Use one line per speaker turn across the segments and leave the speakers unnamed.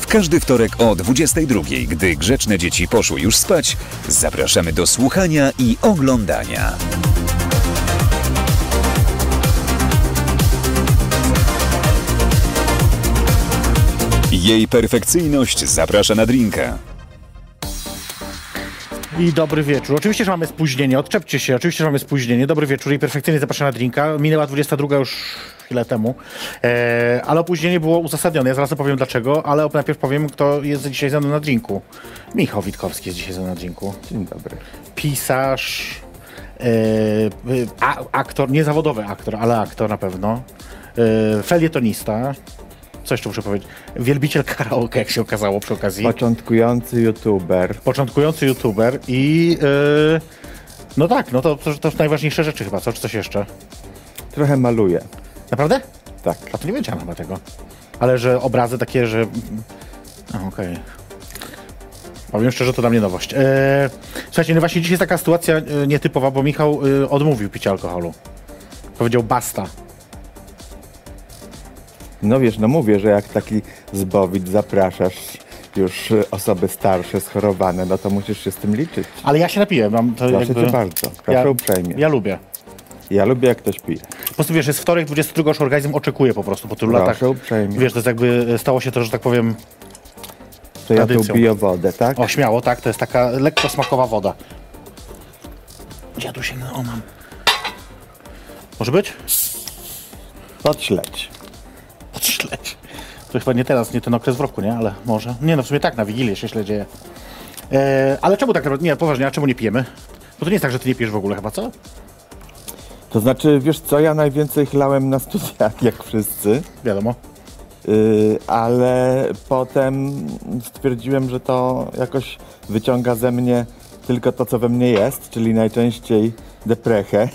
W każdy wtorek o 22, gdy grzeczne dzieci poszły już spać, zapraszamy do słuchania i oglądania. Jej perfekcyjność zaprasza na drinka.
I dobry wieczór. Oczywiście, że mamy spóźnienie, odczepcie się, oczywiście, że mamy spóźnienie. Dobry wieczór i perfekcyjnie zapraszam na drinka. Minęła 22 już chwilę temu, e, ale opóźnienie było uzasadnione. Ja zaraz opowiem dlaczego, ale najpierw powiem, kto jest dzisiaj ze mną na drinku. Michał Witkowski jest dzisiaj ze mną na drinku.
Dzień dobry.
Pisarz, e, a, aktor, niezawodowy aktor, ale aktor na pewno. E, felietonista. Co jeszcze muszę powiedzieć? Wielbiciel karaoke, jak się okazało przy okazji.
Początkujący youtuber.
Początkujący youtuber i... Yy, no tak, no to, to, to najważniejsze rzeczy chyba, co? Czy coś jeszcze?
Trochę maluję.
Naprawdę?
Tak.
A to nie wiedziałem chyba tego. Ale że obrazy takie, że... Okej. Powiem szczerze, to dla mnie nowość. Eee, słuchajcie, no właśnie dzisiaj jest taka sytuacja e, nietypowa, bo Michał e, odmówił picia alkoholu. Powiedział basta.
No wiesz, no mówię, że jak taki zbowit zapraszasz już osoby starsze, schorowane, no to musisz się z tym liczyć.
Ale ja się napiłem. Mam to
Proszę
jakby...
cię bardzo. Proszę
ja,
uprzejmie.
Ja lubię.
Ja lubię jak ktoś pije.
Po prostu wiesz, jest wtorek, 22, już organizm oczekuje po prostu po tylu latach.
Proszę uprzejmie.
Wiesz, to jest jakby stało się to, że tak powiem,
To ja tu
tradycją.
piję wodę, tak?
O, śmiało, tak? To jest taka lekko smakowa woda. Tu sięgnę? O, mam. Może być?
Podśledź.
Odśledź. To chyba nie teraz, nie ten okres w roku, nie? Ale może. Nie, no w sumie tak, na Wigilię się źle dzieje. E, ale czemu tak naprawdę? Nie, poważnie, a czemu nie pijemy? Bo to nie jest tak, że ty nie pijesz w ogóle chyba, co?
To znaczy, wiesz co, ja najwięcej chlałem na studiach, jak wszyscy.
Wiadomo.
Yy, ale potem stwierdziłem, że to jakoś wyciąga ze mnie tylko to, co we mnie jest, czyli najczęściej deprechę.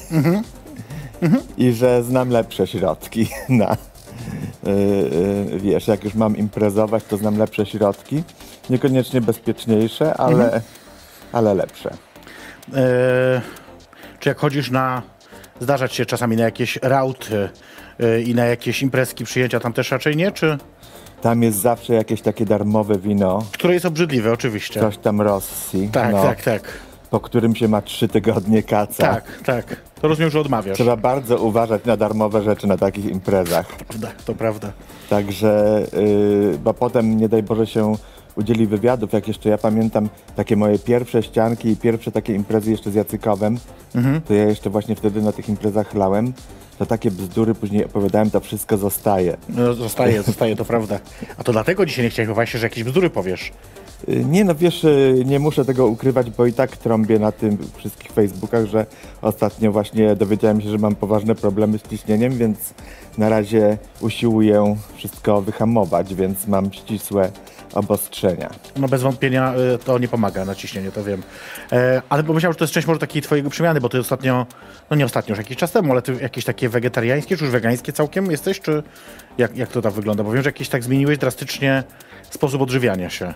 I że znam lepsze środki na. Yy, yy, wiesz, jak już mam imprezować, to znam lepsze środki. Niekoniecznie bezpieczniejsze, ale, ale lepsze.
E, czy jak chodzisz na... Zdarzać się czasami na jakieś rauty e, i na jakieś imprezki, przyjęcia, tam też raczej nie? Czy...
Tam jest zawsze jakieś takie darmowe wino,
Które jest obrzydliwe, oczywiście.
coś tam Rossi,
Tak,
no,
tak, tak.
po którym się ma trzy tygodnie kaca.
Tak, tak. To rozumiem, że odmawiasz.
Trzeba bardzo uważać na darmowe rzeczy na takich imprezach.
Prawda, to prawda.
Także, yy, bo potem, nie daj Boże, się udzieli wywiadów. Jak jeszcze ja pamiętam takie moje pierwsze ścianki i pierwsze takie imprezy jeszcze z Jacykowem, to ja jeszcze właśnie wtedy na tych imprezach chlałem. To takie bzdury później opowiadałem, to wszystko zostaje.
No, zostaje, zostaje, to prawda. A to dlatego dzisiaj nie chciałem się, że jakieś bzdury powiesz.
Yy, Nie no, wiesz, yy, nie muszę tego ukrywać, bo i tak trąbię na tym wszystkich Facebookach, że ostatnio właśnie dowiedziałem się, że mam poważne problemy z ciśnieniem, więc na razie usiłuję wszystko wyhamować, więc mam ścisłe obostrzenia.
No bez wątpienia y, to nie pomaga na ciśnienie, to wiem. E, ale pomyślałem, że to jest część może takiej twojej przemiany, bo ty ostatnio, no nie ostatnio, już jakiś czas temu, ale ty jakieś takie wegetariańskie, czy już wegańskie całkiem jesteś, czy jak, jak to tam wygląda? Bo wiem, że jakiś tak zmieniłeś drastycznie sposób odżywiania się.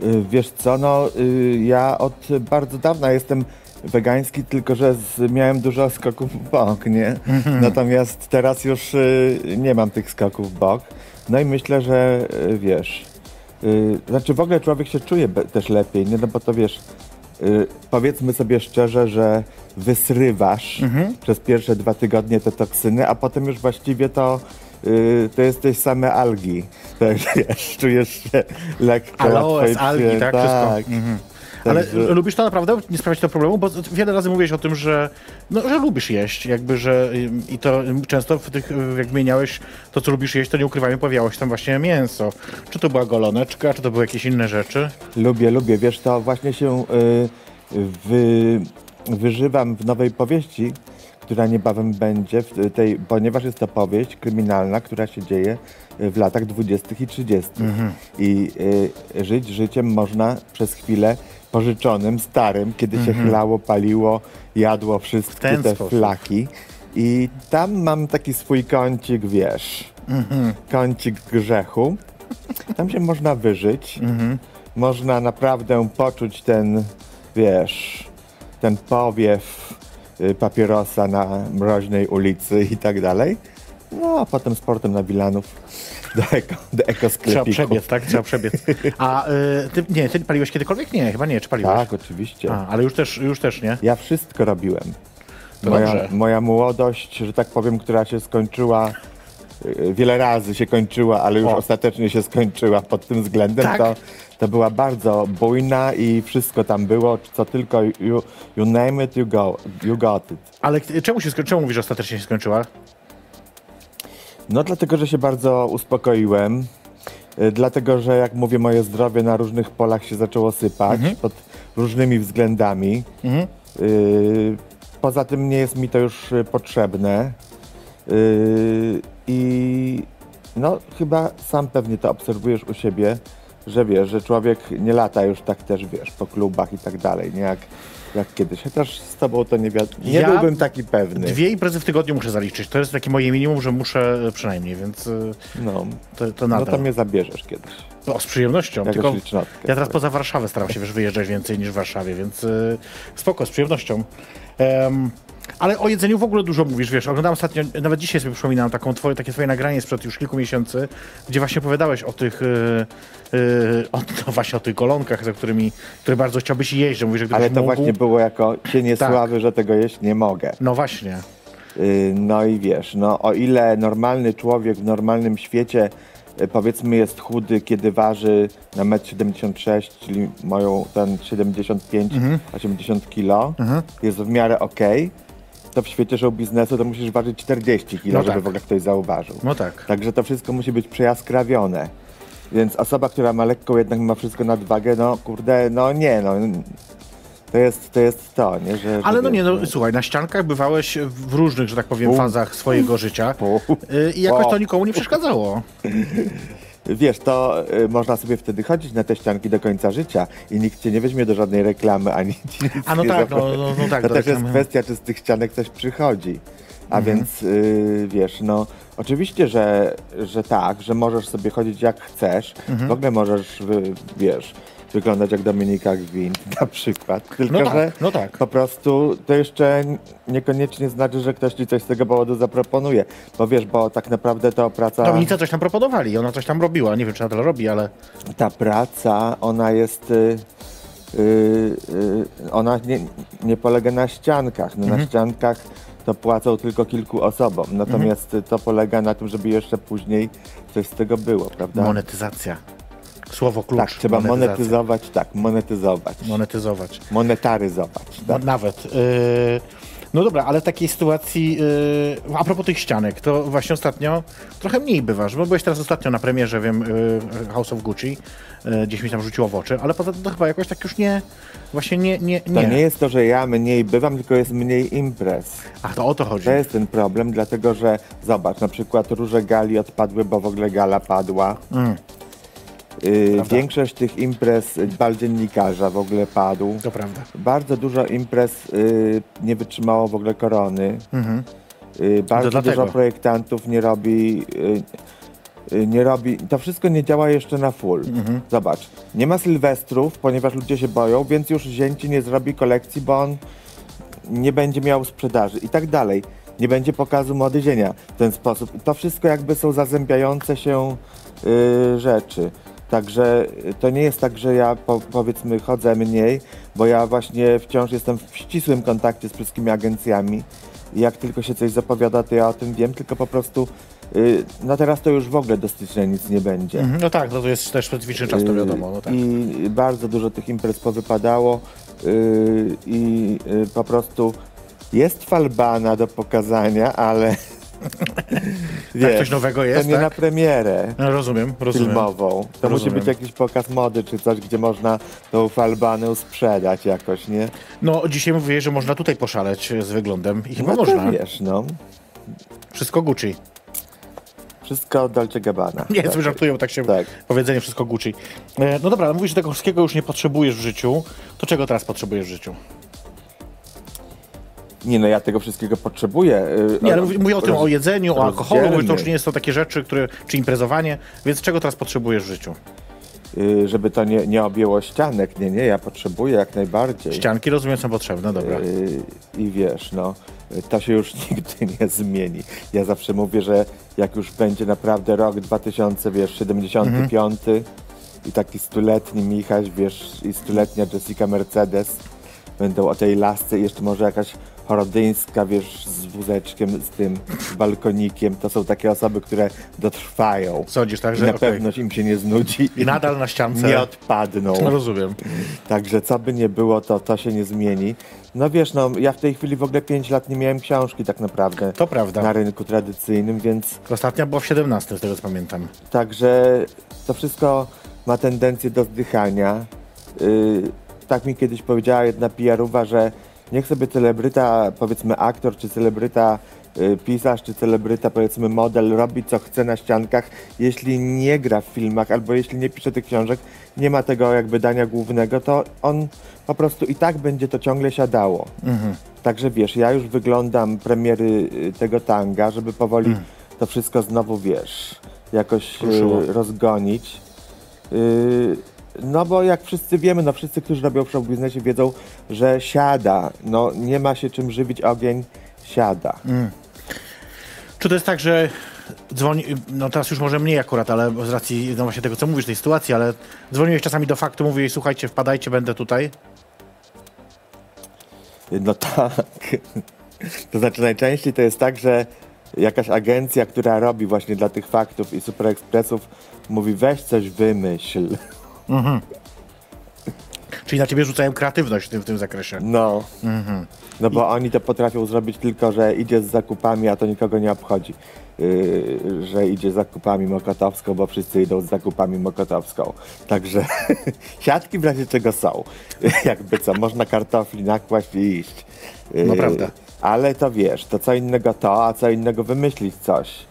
Y, Wiesz co, no y, ja od bardzo dawna jestem wegański, tylko że z, miałem dużo skoków w bok, nie? Natomiast teraz już nie mam tych skoków w bok. No i myślę, że y, wiesz, y, znaczy w ogóle człowiek się czuje też lepiej, nie? No bo to wiesz, y, powiedzmy sobie szczerze, że wysrywasz przez pierwsze dwa tygodnie te toksyny, a potem już właściwie to y, to jesteś same algi. Tak, wiesz, czujesz się lekko.
Aloes, algi,
przyję-
tak, wszystko. Ale
Także-
lubisz to naprawdę? Nie sprawia ci to problemu? Bo wiele razy mówiłeś o tym, że, no, że lubisz jeść, jakby, że i to często w tych, jak wymieniałeś to, co lubisz jeść, to nie ukrywajmy, pojawiało się tam właśnie mięso. Czy to była goloneczka, czy to były jakieś inne rzeczy?
Lubię, lubię. Wiesz, to właśnie się y, wy, wyżywam w nowej powieści, która niebawem będzie, w tej, ponieważ jest to powieść kryminalna, która się dzieje w latach 20. i 30. I y, żyć życiem można przez chwilę pożyczonym, starym, kiedy się chlało, paliło, jadło wszystkie
ten
te
sposób.
flaki. I tam mam taki swój kącik, wiesz, kącik grzechu. Tam się można wyżyć. Można naprawdę poczuć ten, wiesz, ten powiew y, papierosa na mroźnej ulicy i tak dalej. No, a potem sportem na Wilanów do, eko, do
Trzeba
ekosklepiku.
przebiec, tak? Trzeba przebiec. A y, ty, nie, ty paliłeś kiedykolwiek? Nie, chyba nie. Czy paliłeś?
Tak, oczywiście.
A, ale już też, już też nie.
Ja wszystko robiłem.
To
Moja,
dobrze.
moja młodość, że tak powiem, która się skończyła, y, wiele razy się kończyła, ale już
O.
ostatecznie się skończyła pod tym względem,
Tak?
to, to była bardzo bujna i wszystko tam było, co tylko you, you name it, you, go, you got it.
Ale czemu się sko- czemu mówisz, że ostatecznie się skończyła?
No dlatego, że się bardzo uspokoiłem. Y, Dlatego, że jak mówię, moje zdrowie na różnych polach się zaczęło sypać
Mhm.
pod różnymi względami. Y, Poza tym nie jest mi to już y, potrzebne. I no chyba sam pewnie to obserwujesz u siebie, że wiesz, że człowiek nie lata już tak też, wiesz, po klubach i tak dalej, nie jak, jak kiedyś. Chociaż z tobą to nie, wiad- nie
Ja
byłbym taki pewny.
Dwie imprezy w tygodniu muszę zaliczyć. To jest takie moje minimum, że muszę przynajmniej, więc y,
No,
to, to
no
nadal.
to mnie zabierzesz kiedyś.
O, z przyjemnością.
Jakoś
Tylko ja teraz poza Warszawę staram się wiesz, wyjeżdżać więcej niż w Warszawie, więc y, spoko, z przyjemnością. Em, ale o jedzeniu w ogóle dużo mówisz, wiesz, oglądałem ostatnio, nawet dzisiaj sobie przypominam taką twoje, takie twoje nagranie sprzed już kilku miesięcy, gdzie właśnie opowiadałeś o tych, y, y, o, no właśnie o tych golonkach, za którymi, które bardzo chciałbyś jeść, że mówisz, że gdybyś
Ale to
mógł...
właśnie było jako cienie
Tak.
sławy, że tego jeść nie mogę.
No właśnie.
Y, No i wiesz, no o ile normalny człowiek w normalnym świecie y, powiedzmy jest chudy, kiedy waży na 1,76 m, czyli moją ten 75-80
Mhm.
kilo, jest w miarę okej, to w świecie show biznesu to musisz ważyć 40 kilo,
No
żeby
tak.
w ogóle ktoś zauważył.
No tak.
Także to wszystko musi być przejaskrawione. Więc osoba, która ma lekką jednak mimo wszystko nadwagę, no kurde, no nie, no. To jest to, jest to nie? Że,
Ale no nie,
wiesz,
no słuchaj, na ściankach bywałeś w różnych, że tak powiem, fazach swojego życia y, i jakoś to nikomu nie przeszkadzało.
Wiesz, to y, można sobie wtedy chodzić na te ścianki do końca życia i nikt cię nie weźmie do żadnej reklamy, ani ci nic
A no
nie
tak, no, no, no tak.
To
do
też jest
reklamy.
kwestia, czy z tych ścianek coś przychodzi. A
Mhm.
więc y, wiesz, no oczywiście, że, że tak, że możesz sobie chodzić jak chcesz.
Mhm.
W ogóle możesz, wy, wiesz, wyglądać jak Dominika Gwint na przykład. Tylko,
No tak,
że
no tak.
po prostu to jeszcze niekoniecznie znaczy, że ktoś ci coś z tego powodu zaproponuje. Bo wiesz, bo tak naprawdę to praca...
Dominice coś tam proponowali, ona coś tam robiła, nie wiem czy nadal robi, ale
ta praca, ona jest. Y, y, y, ona nie, nie polega na ściankach. No,
Mhm.
Na ściankach to płacą tylko kilku osobom. Natomiast
Mhm.
to polega na tym, żeby jeszcze później coś z tego było, prawda?
monetyzacja. Słowo klucz.
tak, trzeba monetyzować, tak, monetyzować.
Monetyzować.
Monetaryzować. Tak?
nawet. Yy, no dobra, ale w takiej sytuacji, yy, a propos tych ścianek, to właśnie ostatnio trochę mniej bywasz, bo byłeś teraz ostatnio na premierze, wiem, yy, House of Gucci, yy, gdzieś mi tam rzuciło w oczy, ale poza tym to chyba jakoś tak już nie, właśnie nie, nie,
To
nie.
nie jest to, że ja mniej bywam, tylko jest mniej imprez.
Ach, to o to chodzi.
To jest ten problem, dlatego że zobacz, na przykład róże gali odpadły, bo w ogóle gala padła.
Mm.
Y,
Prawda.
większość tych imprez bal dziennikarza w ogóle padł.
To prawda.
Bardzo dużo imprez y, nie wytrzymało w ogóle korony.
Mhm.
Y, bardzo
dlatego.
dużo projektantów nie robi. Nie robi. To wszystko nie działa jeszcze na full.
Mhm.
Zobacz, nie ma sylwestrów, ponieważ ludzie się boją, więc już zięci nie zrobi kolekcji, bo on nie będzie miał sprzedaży i tak dalej. Nie będzie pokazu młody zienia w ten sposób. I to wszystko jakby są zazębiające się y, rzeczy. Także y, to nie jest tak, że ja po, powiedzmy chodzę mniej, bo ja właśnie wciąż jestem w ścisłym kontakcie z wszystkimi agencjami. I jak tylko się coś zapowiada, to ja o tym wiem, tylko po prostu y, no teraz to już w ogóle do stycznia nic nie będzie.
Mhm. No tak, no to jest też specyficzny czas, to
Y,
wiadomo. No tak.
I bardzo dużo tych imprez powypadało y, i y, po prostu jest falbana do pokazania, ale wiesz,
coś nowego jest,
To nie
tak?
na premierę
No, rozumiem, rozumiem.
filmową. To musi
Rozumiem.
być jakiś pokaz mody czy coś, gdzie można tą falbanę sprzedać jakoś, nie?
No, dzisiaj mówię, że można tutaj poszaleć z wyglądem i chyba
no
można.
wiesz, no.
Wszystko Gucci.
Wszystko Dolce Gabbana.
Nie,
Tak.
bo tak się
Tak.
powiedzenie wszystko Gucci. E, no dobra, ale mówisz, że tego wszystkiego już nie potrzebujesz w życiu. To czego teraz potrzebujesz w życiu?
Nie no, ja tego wszystkiego potrzebuję. y,
Nie, ale mówię, o tym, o jedzeniu, o alkoholu, mówię, to już nie jest to takie rzeczy, które, czy imprezowanie, więc czego teraz potrzebujesz w życiu?
Y, żeby to nie, nie objęło ścianek. Nie, nie, ja potrzebuję jak najbardziej.
Ścianki, rozumiem, są potrzebne, dobra.
Y, I wiesz, no, to się już nigdy nie zmieni. Ja zawsze mówię, że jak już będzie naprawdę rok 2000, wiesz, 75 i taki stuletni Michaś, wiesz, i stuletnia Jessica Mercedes będą o tej lasce i jeszcze może jakaś chorodyńska, wiesz, z wózeczkiem, z tym balkonikiem. To są takie osoby, które dotrwają.
Sądzisz tak, że
na
okej.
pewno im się nie znudzi
I nadal na ściance.
nie odpadną.
No rozumiem.
Także co by nie było, to to się nie zmieni. No wiesz, no ja w tej chwili w ogóle 5 lat nie miałem książki tak naprawdę
To prawda.
na rynku tradycyjnym, więc
Ostatnia była w 17, z tego co pamiętam.
także to wszystko ma tendencję do zdychania. Yy, tak mi kiedyś powiedziała jedna PR-owa, że niech sobie celebryta, powiedzmy aktor, czy celebryta y, pisarz, czy celebryta, powiedzmy model robi co chce na ściankach, jeśli nie gra w filmach, albo jeśli nie pisze tych książek, nie ma tego jakby dania głównego, to on po prostu i tak będzie to ciągle siadało. Także wiesz, ja już wyglądam premiery y, tego tanga, żeby powoli to wszystko znowu, wiesz, jakoś
Ruszyło.
y, rozgonić. Y, no bo jak wszyscy wiemy, no wszyscy, którzy robią w show biznesie wiedzą, że siada. No nie ma się czym żywić, ogień siada.
Czy to jest tak, że dzwoni, no teraz już może mniej akurat, ale z racji no właśnie tego, co mówisz, tej sytuacji, ale dzwoniłeś czasami do faktu, mówiłeś, słuchajcie, wpadajcie, będę tutaj.
No tak. To znaczy najczęściej to jest tak, że jakaś agencja, która robi właśnie dla tych faktów i super ekspresów, mówi weź coś wymyśl.
Czyli na ciebie rzucają kreatywność w tym, w tym zakresie.
No. No bo oni to potrafią zrobić tylko, że idzie z zakupami, a to nikogo nie obchodzi. Yy, że idzie z zakupami Mokotowską, bo wszyscy idą z zakupami Mokotowską. Także siatki w razie czego są. Jakby co, można kartofli nakłaść i iść. Yy,
No prawda.
Ale to wiesz, to co innego to, a co innego wymyślić coś.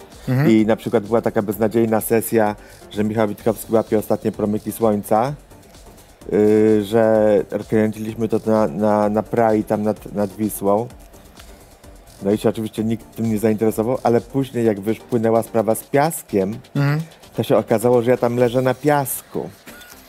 I na przykład była taka beznadziejna sesja, że Michał Witkowski łapie ostatnie promyki słońca. Yy, że kręciliśmy to na, na, na Prai, tam nad, nad Wisłą. No i się oczywiście nikt tym nie zainteresował, ale później jak wypłynęła sprawa z piaskiem, to się okazało, że ja tam leżę na piasku.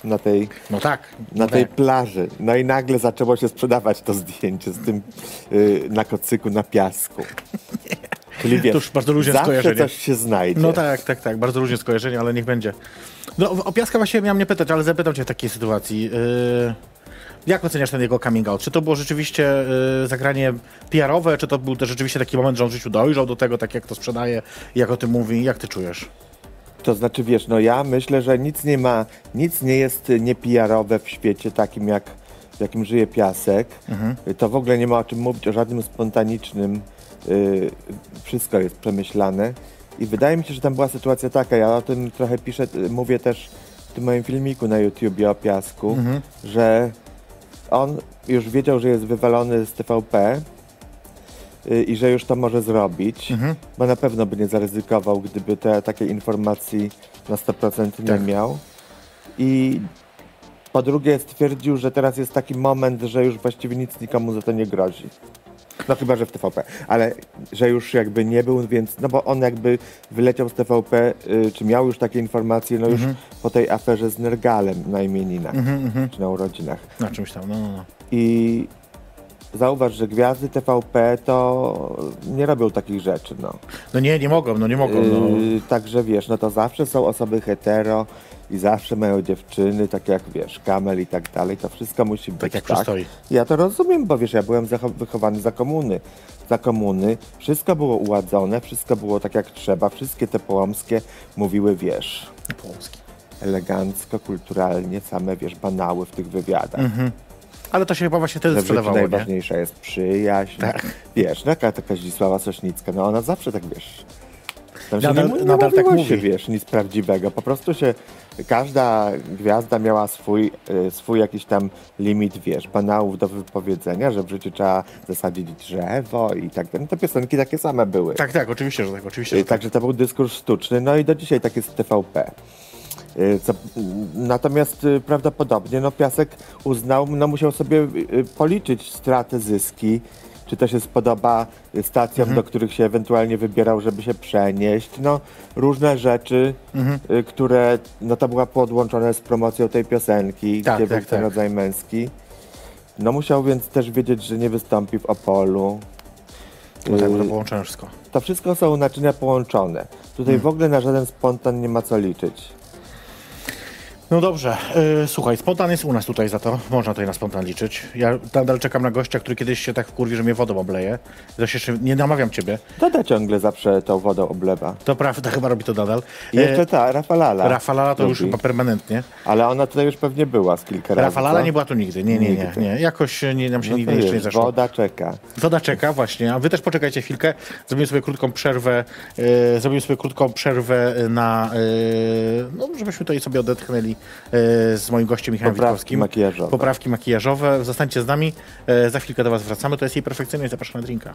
Na tej,
No tak.
na tej
tak.
plaży. No i nagle zaczęło się sprzedawać to zdjęcie z tym yy, na kocyku na piasku. Czyli wiesz,
To już bardzo luźne skojarzenie.
coś się znajdzie.
No tak, tak, tak. Bardzo różnie skojarzenie, ale niech będzie. No, o Piaska właśnie miałem nie pytać, ale zapytam cię w takiej sytuacji. Yy, jak oceniasz ten jego coming out? Czy to było rzeczywiście yy, zagranie PR-owe, czy to był też rzeczywiście taki moment, że on w życiu dojrzał do tego, tak jak to sprzedaje, jak o tym mówi? Jak ty czujesz?
To znaczy, wiesz, no ja myślę, że nic nie ma, nic nie jest niepijarowe w świecie takim, jak, w jakim żyje piasek. To w ogóle nie ma o czym mówić, o żadnym spontanicznym. Y, wszystko jest przemyślane. I wydaje mi się, że tam była sytuacja taka, ja o tym trochę piszę, y, mówię też w tym moim filmiku na YouTubie o piasku, że on już wiedział, że jest wywalony z TVP, y, i że już to może zrobić, bo na pewno by nie zaryzykował, gdyby te takiej informacji na 100% nie
Tak.
miał. I po drugie stwierdził, że teraz jest taki moment, że już właściwie nic nikomu za to nie grozi. No chyba, że w TVP, ale że już jakby nie był, więc, no bo on jakby wyleciał z TVP, y, czy miał już takie informacje, no już po tej aferze z Nergalem na imieninach, czy na urodzinach.
Na czymś tam, no, no, no.
I zauważ, że gwiazdy TVP to nie robią takich rzeczy, no.
No nie, nie mogą, no nie mogą. No.
Yy, także wiesz, no to zawsze są osoby hetero i zawsze mają dziewczyny, tak jak wiesz, kamel i tak dalej, to wszystko musi być
jak
tak.
przystoi.
Ja to rozumiem, bo wiesz, ja byłem wychowany za komuny. Za komuny wszystko było uładzone, wszystko było tak jak trzeba, wszystkie te połomskie mówiły, wiesz,
Polski.
elegancko, kulturalnie, same, wiesz, banały w tych wywiadach.
Ale to się chyba właśnie wtedy sprzedawało, nie?
najważniejsza jest przyjaźń.
Tak.
Wiesz, taka taka Zdzisława Sośnicka, no ona zawsze tak, wiesz, Tam się
Nadal-
nie, nie
nadal tak
mówiło się,
mówi.
wiesz, nic prawdziwego. Po prostu się każda gwiazda miała swój, y, swój jakiś tam limit, wiesz, banałów do wypowiedzenia, że w życiu trzeba zasadzić drzewo i tak dalej. No te piosenki takie same były.
Tak, tak, oczywiście, że tak, oczywiście,
Y,
że tak.
Także to był dyskurs sztuczny, no i do dzisiaj tak jest TVP. Y, Co, natomiast prawdopodobnie no, Piasek uznał, no musiał sobie policzyć straty, zyski, czy to się spodoba stacjom,
Mhm.
do których się ewentualnie wybierał, żeby się przenieść. No, różne rzeczy,
Mhm.
y, które no, to była podłączone z promocją tej piosenki,
Tak,
gdzie
tak,
był ten
tak.
rodzaj męski. No musiał więc też wiedzieć, że nie wystąpi w Opolu.
No tak, to
Y,
połączone wszystko.
to wszystko są naczynia połączone. Tutaj
Hmm.
w ogóle na żaden spontan nie ma co liczyć.
No dobrze, yy, słuchaj, spontan jest u nas tutaj za to, można tutaj na spontan liczyć. Ja nadal czekam na gościa, który kiedyś się tak wkurwi, że mnie wodą obleje. Zresztą jeszcze nie namawiam ciebie,
Doda ciągle zawsze tą wodą oblewa.
to prawda, chyba robi to nadal.
I jeszcze ta, Rafalala.
Rafalala to już
lubi.
chyba permanentnie.
Ale ona tutaj już pewnie była z kilka razy.
Rafalala
co?
nie była tu nigdy, nie, nie, nie, nie. Jakoś nie, nam się
No
nigdy jeszcze nie zeszło.
woda czeka.
Woda czeka, właśnie, a wy też poczekajcie chwilkę. Zrobimy sobie krótką przerwę, e, zrobimy sobie krótką przerwę na, e, no żebyśmy tutaj sobie odetchnęli z moim gościem Michałem
Poprawki
Witkowskim.
makijażowe.
Poprawki makijażowe. Zostańcie z nami, e, za chwilkę do was wracamy. To jest jej perfekcyjność, zapraszam na drinka.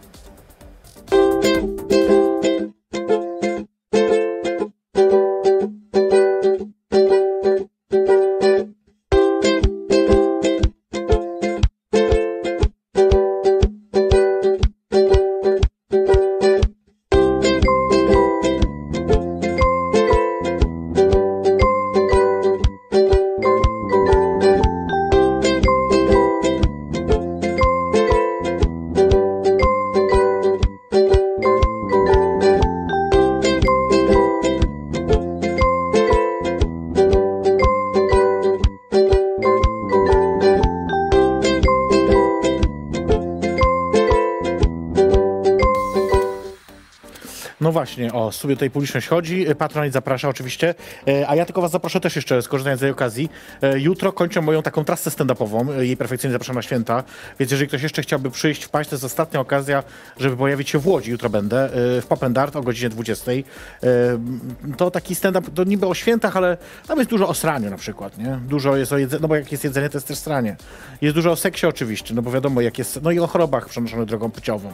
O, sobie tutaj publiczność chodzi, e, patronat zaprasza oczywiście, e, a ja tylko was zaproszę też jeszcze, skorzystając z tej okazji. E, Jutro kończę moją taką trasę stand-upową, jej perfekcyjnie zapraszam na święta, więc jeżeli ktoś jeszcze chciałby przyjść, wpaść, to jest ostatnia okazja, żeby pojawić się w Łodzi, jutro będę, w Pop and Art o godzinie 20. E, To taki stand-up, to niby o świętach, ale tam jest dużo o sraniu na przykład, nie? Dużo jest o jedzeniu, no bo jak jest jedzenie, to jest też stranie. Jest dużo o seksie oczywiście, no bo wiadomo jak jest, no i o chorobach przenoszonych drogą płciową,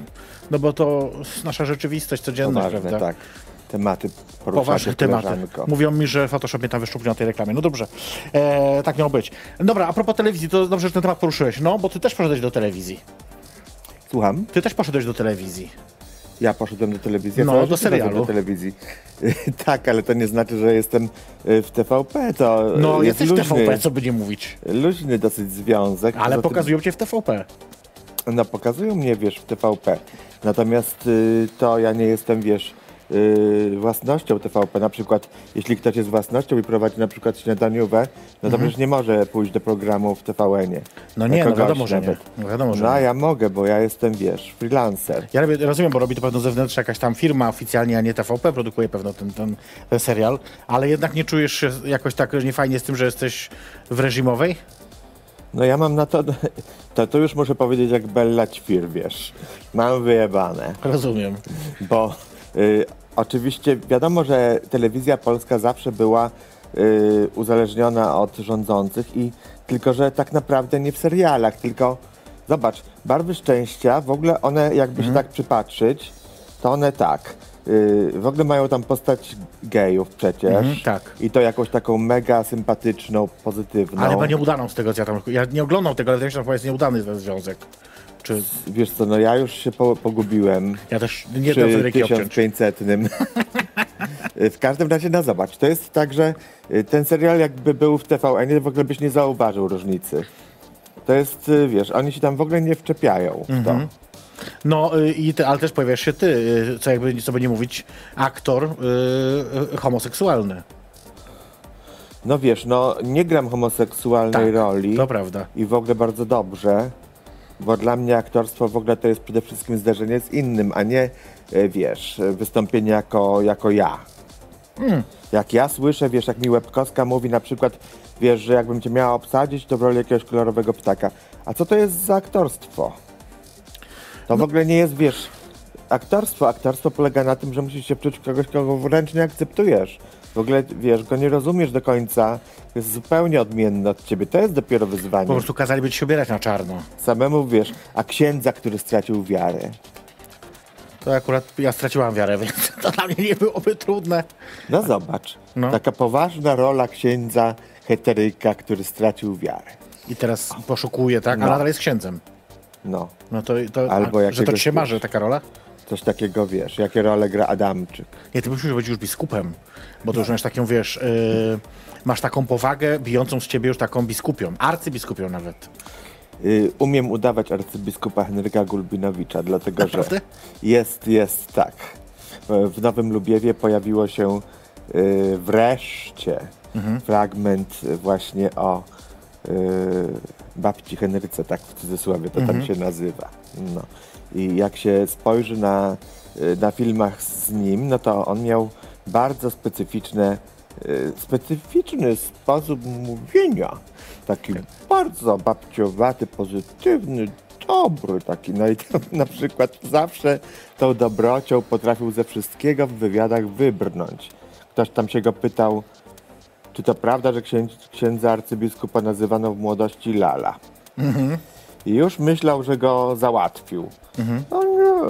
no bo to nasza rzeczywistość codzienna,
Poważne,
prawda?
tak. Tematy
tematy.
koleżanko.
Mówią mi, że Photoshop mnie tam wyszczuplił na tej reklamie. No dobrze, e, tak miało być. Dobra, a propos telewizji, to dobrze, że ten temat poruszyłeś. No, bo ty też poszedłeś do telewizji.
Słucham?
Ty też poszedłeś do telewizji.
Ja poszedłem do telewizji.
No, do serialu.
Do telewizji. tak, ale to nie znaczy, że jestem y, w TVP. To
No,
jest
jesteś w
luźny,
TVP, co by nie mówić.
luźny dosyć związek.
Ale
Poza tym-
pokazują cię w TVP.
No pokazują mnie, wiesz, w TVP. Natomiast y, to ja nie jestem, wiesz, y, własnością TVP. Na przykład, jeśli ktoś jest własnością i prowadzi na przykład śniadaniówę, no to przecież nie może pójść do programu w TVN-ie.
Mhm. No nie, no wiadomo, że nie.
nawet.
No wiadomo, że
No a
nie.
ja mogę, bo ja jestem, wiesz, freelancer.
Ja robię, rozumiem, bo robi to pewno zewnętrzna jakaś tam firma oficjalnie, a nie TVP, produkuje pewno ten, ten, ten serial, ale jednak nie czujesz się jakoś tak niefajnie z tym, że jesteś w reżimowej?
No ja mam na to, to, to już muszę powiedzieć jak Bella Ćwir, wiesz. Mam wyjebane.
Rozumiem.
Bo y, oczywiście wiadomo, że telewizja polska zawsze była y, uzależniona od rządzących i tylko, że tak naprawdę nie w serialach, tylko zobacz, Barwy Szczęścia, w ogóle one jakby się tak przypatrzyć, to one tak. y, w ogóle mają tam postać gejów przecież.
Mhm, tak.
I to jakąś taką mega sympatyczną, pozytywną.
Ale chyba nieudaną z tego, co ja tam... Ja nie oglądam tego, ale to myślę, że jest nieudany ten związek. Czy
Wiesz co, no ja już się po, pogubiłem.
ja też nie
przy
Federyki obciąć.
1500. w każdym razie, no zobacz, to jest tak, że y, ten serial jakby był w TVN, w ogóle byś nie zauważył różnicy. To jest, y, wiesz, oni się tam w ogóle nie wczepiają w
Mhm.
to.
No, y, i ty, ale też pojawiasz się ty, co jakby by nie mówić, aktor y, y, homoseksualny.
No wiesz, no nie gram homoseksualnej
Tak,
roli
To prawda.
i w ogóle bardzo dobrze, bo dla mnie aktorstwo w ogóle to jest przede wszystkim zderzenie z innym, a nie, y, wiesz, wystąpienie jako, jako ja.
Hmm.
Jak ja słyszę, wiesz, jak mi Łebkowska mówi na przykład, wiesz, że jakbym cię miała obsadzić, to w roli jakiegoś kolorowego ptaka. A co to jest za aktorstwo? To
No.
w ogóle nie jest, wiesz, aktorstwo. Aktorstwo polega na tym, że musisz się wczuć w kogoś, kogo wręcz nie akceptujesz. W ogóle, wiesz, go nie rozumiesz do końca. Jest zupełnie odmienny od ciebie. To jest dopiero wyzwanie.
Po prostu kazaliby ci się ubierać na czarno.
Samemu, wiesz, a księdza, który stracił wiarę.
To akurat ja straciłam wiarę, więc to dla mnie nie byłoby trudne.
No zobacz,
No.
taka poważna rola księdza heteryka, który stracił wiarę.
I teraz poszukuje, tak? A
No.
nadal jest księdzem.
No,
No to, to
Albo
a, że to ci się marzy taka rola?
Coś takiego, wiesz, jakie role gra Adamczyk.
Nie, ty musisz być już biskupem, bo to już masz taką, wiesz, yy, masz taką powagę bijącą z ciebie już taką biskupią, arcybiskupią nawet.
Y, umiem udawać arcybiskupa Henryka Gulbinowicza, dlatego
Naprawdę?
że jest, jest tak. W Nowym Lubiewie pojawiło się y, wreszcie
Mhm.
fragment właśnie o y, babci Henryce, tak w cudzysłowie to
Mhm.
tam się nazywa. No. I jak się spojrzy na, y, na filmach z nim, no to on miał bardzo specyficzne, y, specyficzny sposób mówienia. Taki bardzo babciowaty, pozytywny, dobry taki. No i tam na przykład zawsze tą dobrocią potrafił ze wszystkiego w wywiadach wybrnąć. Ktoś tam się go pytał, czy to prawda, że księdz, księdza arcybiskupa nazywano w młodości Lala? I już myślał, że go załatwił. No nie,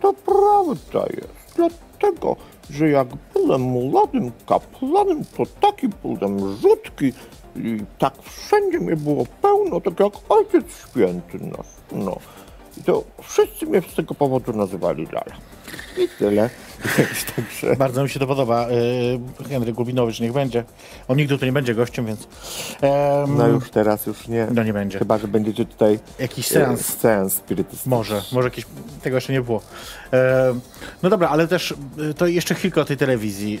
to prawda jest. Dlatego, że jak byłem młodym kapłanem, to taki byłem rzutki i tak wszędzie mnie było pełno, tak jak Ojciec Święty nasz. No. I to wszyscy mnie z tego powodu nazywali Lala. I tyle. Także...
Bardzo mi się to podoba. Yy, Henryk Gulbinowicz niech będzie. On nigdy tu nie będzie gościem, więc... em,
No już teraz już nie.
No nie będzie.
Chyba, że będziecie tutaj
Jakiś
e,
seans.
seans spirytystyczny.
Może, może jakieś, tego jeszcze nie było. E, no dobra, ale też e, to jeszcze chwilkę o tej telewizji.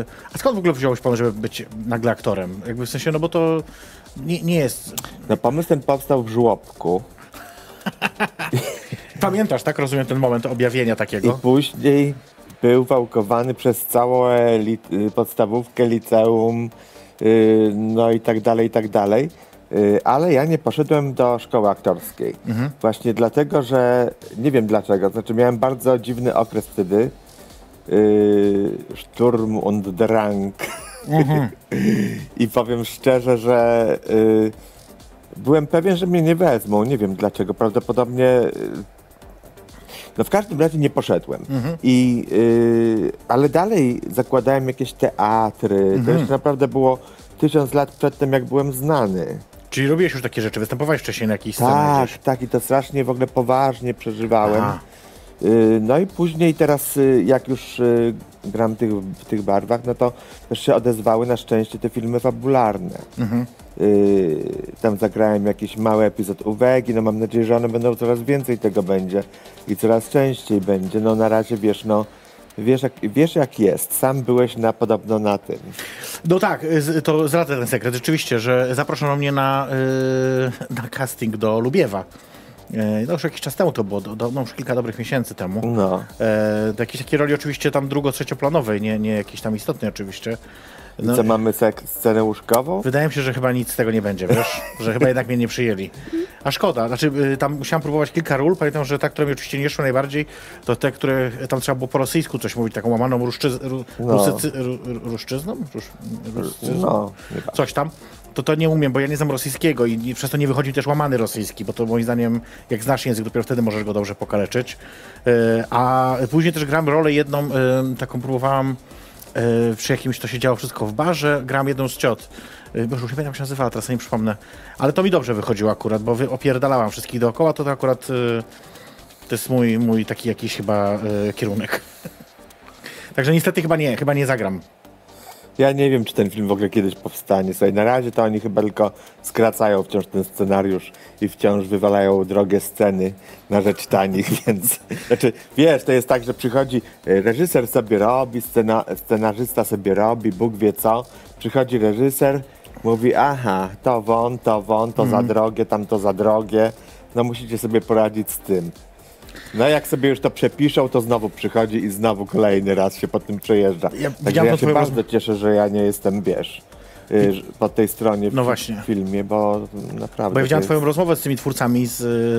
E, a skąd w ogóle wziąłeś pomysł, żeby być nagle aktorem? Jakby w sensie, no bo to nie, nie jest...
No pomysł ten powstał w żłobku.
Pamiętasz, tak? Rozumiem ten moment objawienia
I
takiego?
później był wałkowany przez całą y, podstawówkę, liceum, y, no i tak dalej, i tak dalej. Y, Ale ja nie poszedłem do szkoły aktorskiej. Właśnie dlatego, że nie wiem dlaczego. Znaczy miałem bardzo dziwny okres wtedy. Y, Sturm und Drang. I powiem szczerze, że y, byłem pewien, że mnie nie wezmą. Nie wiem dlaczego. Prawdopodobnie y, no w każdym razie nie poszedłem. I, y, ale dalej zakładałem jakieś teatry. To jeszcze naprawdę było tysiąc lat przedtem, jak byłem znany.
Czyli robiłeś już takie rzeczy, występowałeś wcześniej na jakiejś scenie
Tak, tak i to strasznie w ogóle poważnie przeżywałem.
Aha.
Y, No i później teraz, y, jak już y, gram tych, w tych barwach, no to też się odezwały na szczęście te filmy fabularne. Y, Tam zagrałem jakiś mały epizod uwagi, no mam nadzieję, że one będą coraz więcej tego będzie i coraz częściej będzie. No na razie wiesz, no wiesz jak, wiesz jak jest, sam byłeś na podobno na tym.
No tak, to zdradzę ten sekret. Rzeczywiście, że zaproszono mnie na, na casting do Lubiewa. Y, No już jakiś czas temu to było, do, no już kilka dobrych miesięcy temu.
No.
E, do jakiejś takiej roli oczywiście tam drugo-trzecioplanowej, nie, nie jakiejś tam istotnej oczywiście. No,
Co mamy sek- scenę łóżkową?
Wydaje mi się, że chyba nic z tego nie będzie, wiesz? że chyba jednak mnie nie przyjęli. A szkoda, znaczy y, tam musiałem próbować kilka ról, pamiętam, że ta, które mi oczywiście nie szły najbardziej, to te, które tam trzeba było po rosyjsku coś mówić, taką łamaną ruszczyz, ru,
No.
rusycy, ru, ru, ruszczyzną? Rusz, ruszczyzną?
No.
Coś tam. To to nie umiem, bo ja nie znam rosyjskiego i, i przez to nie wychodzi też łamany rosyjski, bo to moim zdaniem, jak znasz język, dopiero wtedy możesz go dobrze pokaleczyć. E, a później też gram rolę jedną, e, taką próbowałam e, przy jakimś, to się działo wszystko w barze, gram jedną z ciot. Boże, już nie pamiętam jak się nazywała, teraz nie przypomnę. Ale to mi dobrze wychodziło akurat, bo opierdalałam wszystkich dookoła, to, to akurat to jest mój, mój taki jakiś chyba kierunek. Także niestety chyba nie, chyba nie zagram.
Ja nie wiem, czy ten film w ogóle kiedyś powstanie. Słuchaj, na razie to oni chyba tylko skracają wciąż ten scenariusz i wciąż wywalają drogie sceny na rzecz tanich, więc... Znaczy, wiesz, to jest tak, że przychodzi e, reżyser sobie robi, scena, scenarzysta sobie robi, Bóg wie co. Przychodzi reżyser, mówi, aha, to won, to won, to za drogie, tam to za drogie. No musicie sobie poradzić z tym. No jak sobie już to przepiszą, to znowu przychodzi i znowu kolejny raz się po tym przejeżdża.
Ja
Także ja
to
się bardzo cieszę, że ja nie jestem, wiesz, y, po tej stronie w
No właśnie.
filmie, bo naprawdę...
Bo ja widziałem
to
twoją
jest-
rozmowę z tymi twórcami, z,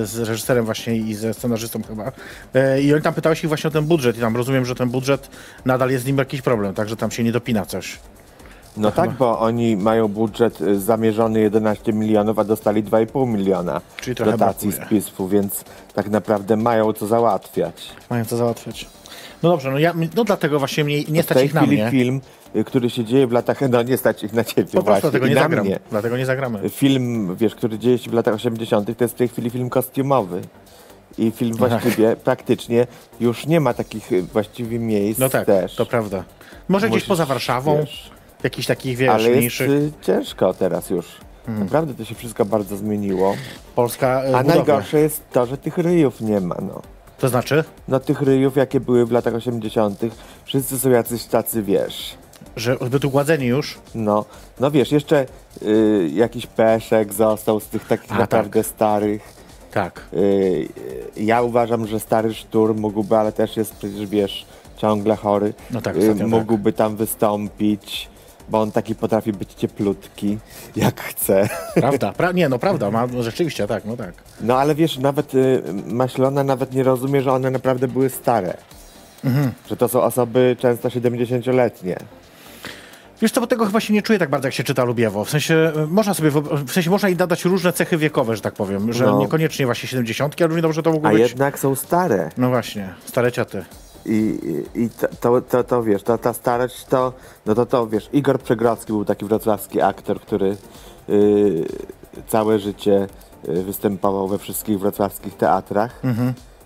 z reżyserem właśnie i ze scenarzystą chyba. E, I oni tam pytałeś ich właśnie o ten budżet i tam rozumiem, że ten budżet nadal jest z nim jakiś problem, tak, że tam się nie dopina coś.
No tak, bo oni mają budżet y, zamierzony 11 milionów, a dostali 2,5 miliona
Czyli
dotacji z
brakuje.
PISF-u, więc tak naprawdę mają co załatwiać.
Mają co załatwiać. No dobrze, no, ja, no dlatego właśnie mnie, nie
w
stać ich na
chwili
mnie.
film, y, który się dzieje w latach... No nie stać ich na ciebie
Po
właśnie
dlatego nie zagram.
mnie.
Dlatego nie zagramy.
Film, wiesz, który dzieje się w latach 80., to jest w tej chwili film kostiumowy. I film właściwie praktycznie już nie ma takich y, właściwie miejsc
No tak,
też.
to prawda. Może gdzieś
Musisz,
poza Warszawą,
wiesz,
jakichś takich, wiesz,
ale jest
mniejszych.
y, ciężko teraz już.
Hmm.
Naprawdę to się wszystko bardzo zmieniło.
Polska e,
A najgorsze jest to, że tych ryjów nie ma, no.
To znaczy,
No tych ryjów, jakie były w latach 80., wszyscy są jacyś tacy, wiesz.
że by tu gładzeni już.
No, no wiesz, jeszcze y, jakiś peszek został z tych takich
A,
naprawdę starych.
Tak.
Y, ja uważam, że stary szturm mógłby, ale też jest przecież, wiesz, ciągle chory.
No tak,
Y,
tak.
mógłby tam wystąpić, bo on taki potrafi być cieplutki, jak chce.
Prawda, pra- nie, no prawda, ma, no, rzeczywiście, tak, no tak.
No ale wiesz, nawet y, Maślona nawet nie rozumie, że one naprawdę były stare.
Mhm.
Że to są osoby często 70-letnie.
Wiesz co, bo tego chyba się nie czuje tak bardzo, jak się czyta Lubiewo. W sensie, e, można sobie, w sensie można im nadać różne cechy wiekowe, że tak powiem, że
No.
niekoniecznie właśnie 70, ale równie dobrze to mogło
A
być...
jednak są stare.
No właśnie, stare cioty.
I, i, to, to, to, to wiesz, to, ta starość to, no to to wiesz, Igor Przegrodzki był taki wrocławski aktor, który y, całe życie y, występował we wszystkich wrocławskich teatrach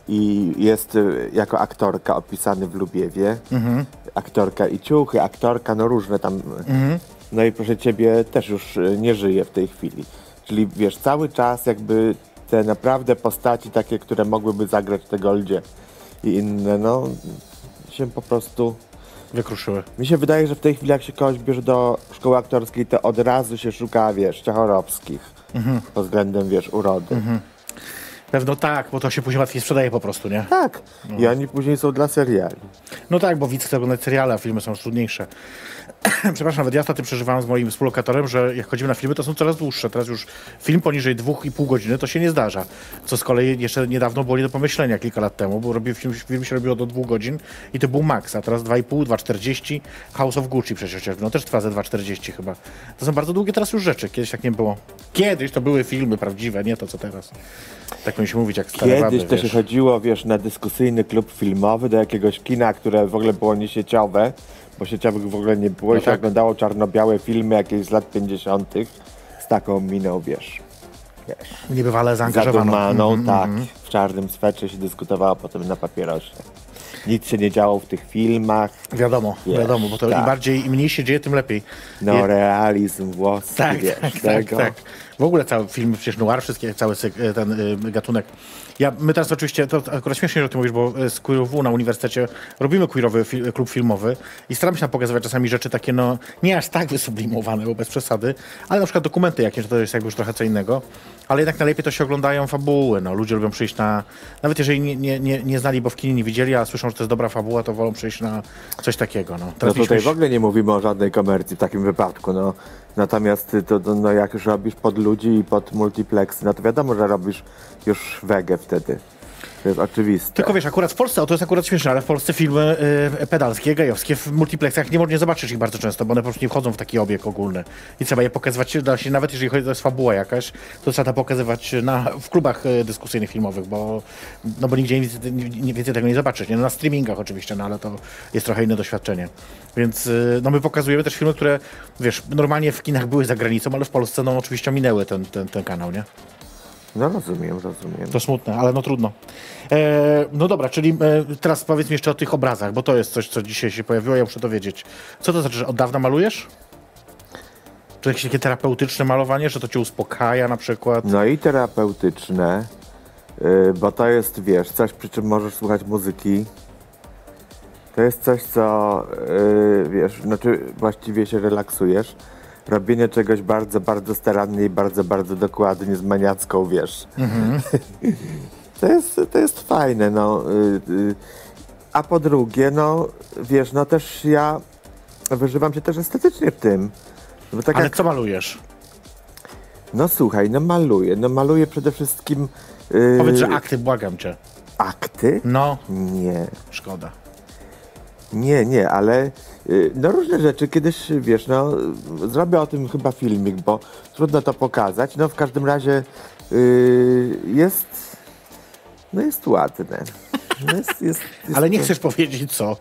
i jest y, jako aktorka opisany w Lubiewie. Aktorka i ciuchy, aktorka, no różne tam. No i proszę ciebie, też już y, nie żyje w tej chwili. Czyli wiesz, cały czas jakby te naprawdę postaci takie, które mogłyby zagrać te Goldzie i inne, no się po prostu...
Wykruszyły.
Mi się wydaje, że w tej chwili jak się kogoś bierze do szkoły aktorskiej, to od razu się szuka, wiesz, Ciechorowskich pod względem, wiesz, urody.
Pewno tak, bo to się później łatwiej sprzedaje po prostu, nie?
Tak. I oni później są dla seriali.
No tak, bo widz chce oglądać seriale, a filmy są trudniejsze. Przepraszam, nawet ja ostatnio przeżywałem z moim współlokatorem, że jak chodzimy na filmy, to są coraz dłuższe. Teraz już film poniżej 2,5 godziny to się nie zdarza. Co z kolei jeszcze niedawno było nie do pomyślenia, kilka lat temu, bo robił, film, film się robiło do 2 godzin i to był maks, a teraz 2,5, 2,40. House of Gucci przecież no też trwa ze 2,40 chyba. To są bardzo długie teraz już rzeczy, kiedyś tak nie było. Kiedyś to były filmy prawdziwe, nie to co teraz. Tak się mówić, jak stare
Kiedyś
baby,
to się
wiesz.
chodziło, wiesz, na dyskusyjny klub filmowy do jakiegoś kina, które w ogóle było niesieciowe, bo sieciowych w ogóle nie było
No
i się
tak.
oglądało czarno-białe filmy jakieś z lat 50. z taką miną, wiesz,
Niebywale zaangażowaną.
zadumaną,
Mhm,
tak,
mhm.
w czarnym swetrze się dyskutowało potem na papierosie. Nic się nie działo w tych filmach,
Wiadomo,
Wiesz,
wiadomo, bo to
tak.
im bardziej, im mniej się dzieje, tym lepiej.
no
Je-
realizm włoski,
tak,
wiesz,
tak, tak, tak. W ogóle cały film, przecież noir, wszystkie, cały syk- ten y, gatunek. Ja, my teraz oczywiście, to akurat śmiesznie, że o tym mówisz, bo y, z QW na uniwersytecie robimy queerowy fi- klub filmowy i staramy się tam pokazywać czasami rzeczy takie, no, nie aż tak wysublimowane, bo bez przesady, ale na przykład dokumenty jakieś, to jest jakby już trochę co innego, ale jednak najlepiej to się oglądają fabuły, no, ludzie lubią przyjść na, nawet jeżeli nie, nie, nie, nie znali, bo w kinie nie widzieli, a słyszą, że to jest dobra fabuła, to wolą przyjść na coś takiego, no.
No tutaj w ogóle nie mówimy o żadnej komercji w takim wypadku, no. Natomiast to, to, no, jak już robisz pod ludzi i pod multiplexy, no to wiadomo, że robisz już wege wtedy. To jest oczywiste.
Tylko wiesz, akurat w Polsce, o to jest akurat śmieszne, ale w Polsce filmy y, pedalskie, gejowskie w multiplexach nie, nie zobaczysz ich bardzo często, bo one po prostu nie wchodzą w taki obieg ogólny. I trzeba je pokazywać, nawet jeżeli chodzi o fabułę jakaś, to trzeba to pokazywać na, w klubach y, dyskusyjnych filmowych, bo, no bo nigdzie nie, więcej tego nie zobaczysz. Nie? No na streamingach oczywiście, no ale to jest trochę inne doświadczenie. Więc y, no my pokazujemy też filmy, które, wiesz, normalnie w kinach były za granicą, ale w Polsce no oczywiście ominęły ten, ten, ten kanał, nie?
No rozumiem, rozumiem.
To smutne, ale no trudno. E, no dobra, czyli e, teraz powiedz mi jeszcze o tych obrazach, bo to jest coś, co dzisiaj się pojawiło, ja muszę to wiedzieć. Co to znaczy, że od dawna malujesz? Czy jakieś takie terapeutyczne malowanie, że to cię uspokaja na przykład?
No i terapeutyczne, y, bo to jest, wiesz, coś przy czym możesz słuchać muzyki. To jest coś, co, y, wiesz, znaczy właściwie się relaksujesz. Robienie czegoś bardzo, bardzo starannie i bardzo, bardzo dokładnie z maniacką, wiesz. to, jest, to jest fajne, no. Y, y, a po drugie, no, wiesz, no też ja wyżywam się też estetycznie w tym. Tak
Ale
jak,
co malujesz?
no słuchaj, no maluję. No maluję przede wszystkim yy,
Powiedz, że akty, błagam cię.
akty.
No,
Nie,
szkoda.
Nie, nie, ale yy, no różne rzeczy kiedyś, wiesz, no zrobię o tym chyba filmik, bo trudno to pokazać. No w każdym razie yy, jest, no jest ładne. No jest, jest, jest,
Ale nie chcesz powiedzieć co.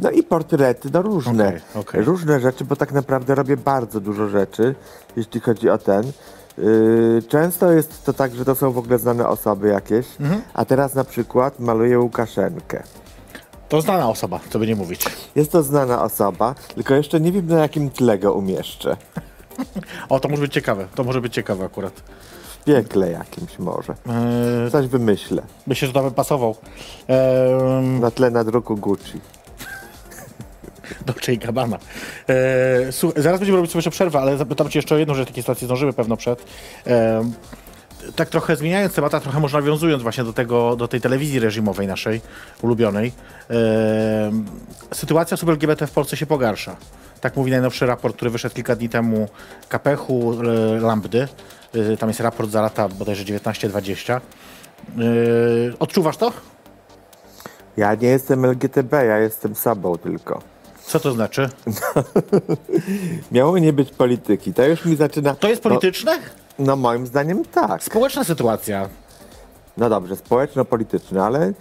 No i portrety, no różne.
Okej, okej.
Różne rzeczy, bo tak naprawdę robię bardzo dużo rzeczy, jeśli chodzi o ten. Yy, często jest to tak, że to są w ogóle znane osoby jakieś,
Mhm.
a teraz na przykład maluję Łukaszenkę.
To znana osoba, co by nie mówić.
Jest to znana osoba, tylko jeszcze nie wiem na jakim tle go umieszczę.
O, to może być ciekawe. To może być ciekawe akurat.
W piekle jakimś może.
Eee,
Coś wymyślę.
myślę, że to by pasował. Eee,
Na tle nadruku Gucci.
Dolce Gabbana. Eee, słuchaj, zaraz będziemy robić sobie jeszcze przerwę, ale zapytam cię jeszcze o jedną rzecz, takiej sytuacji zdążymy pewno przed. Eee, tak trochę zmieniając temat, a trochę może nawiązując właśnie do, tego, do tej telewizji reżimowej naszej, ulubionej. Eee, sytuacja osób LGBT w Polsce się pogarsza. Tak mówi najnowszy raport, który wyszedł kilka dni temu KPH-u e, Lambdy. E, tam jest raport za lata bodajże 19-20. Eee, odczuwasz to?
Ja nie jestem LGTB, ja jestem sobą tylko.
Co to znaczy?
Miało nie być polityki. To już mi zaczyna...
To jest polityczne?
No, no moim zdaniem tak.
Społeczna sytuacja.
No dobrze, społeczno-polityczne, ale y,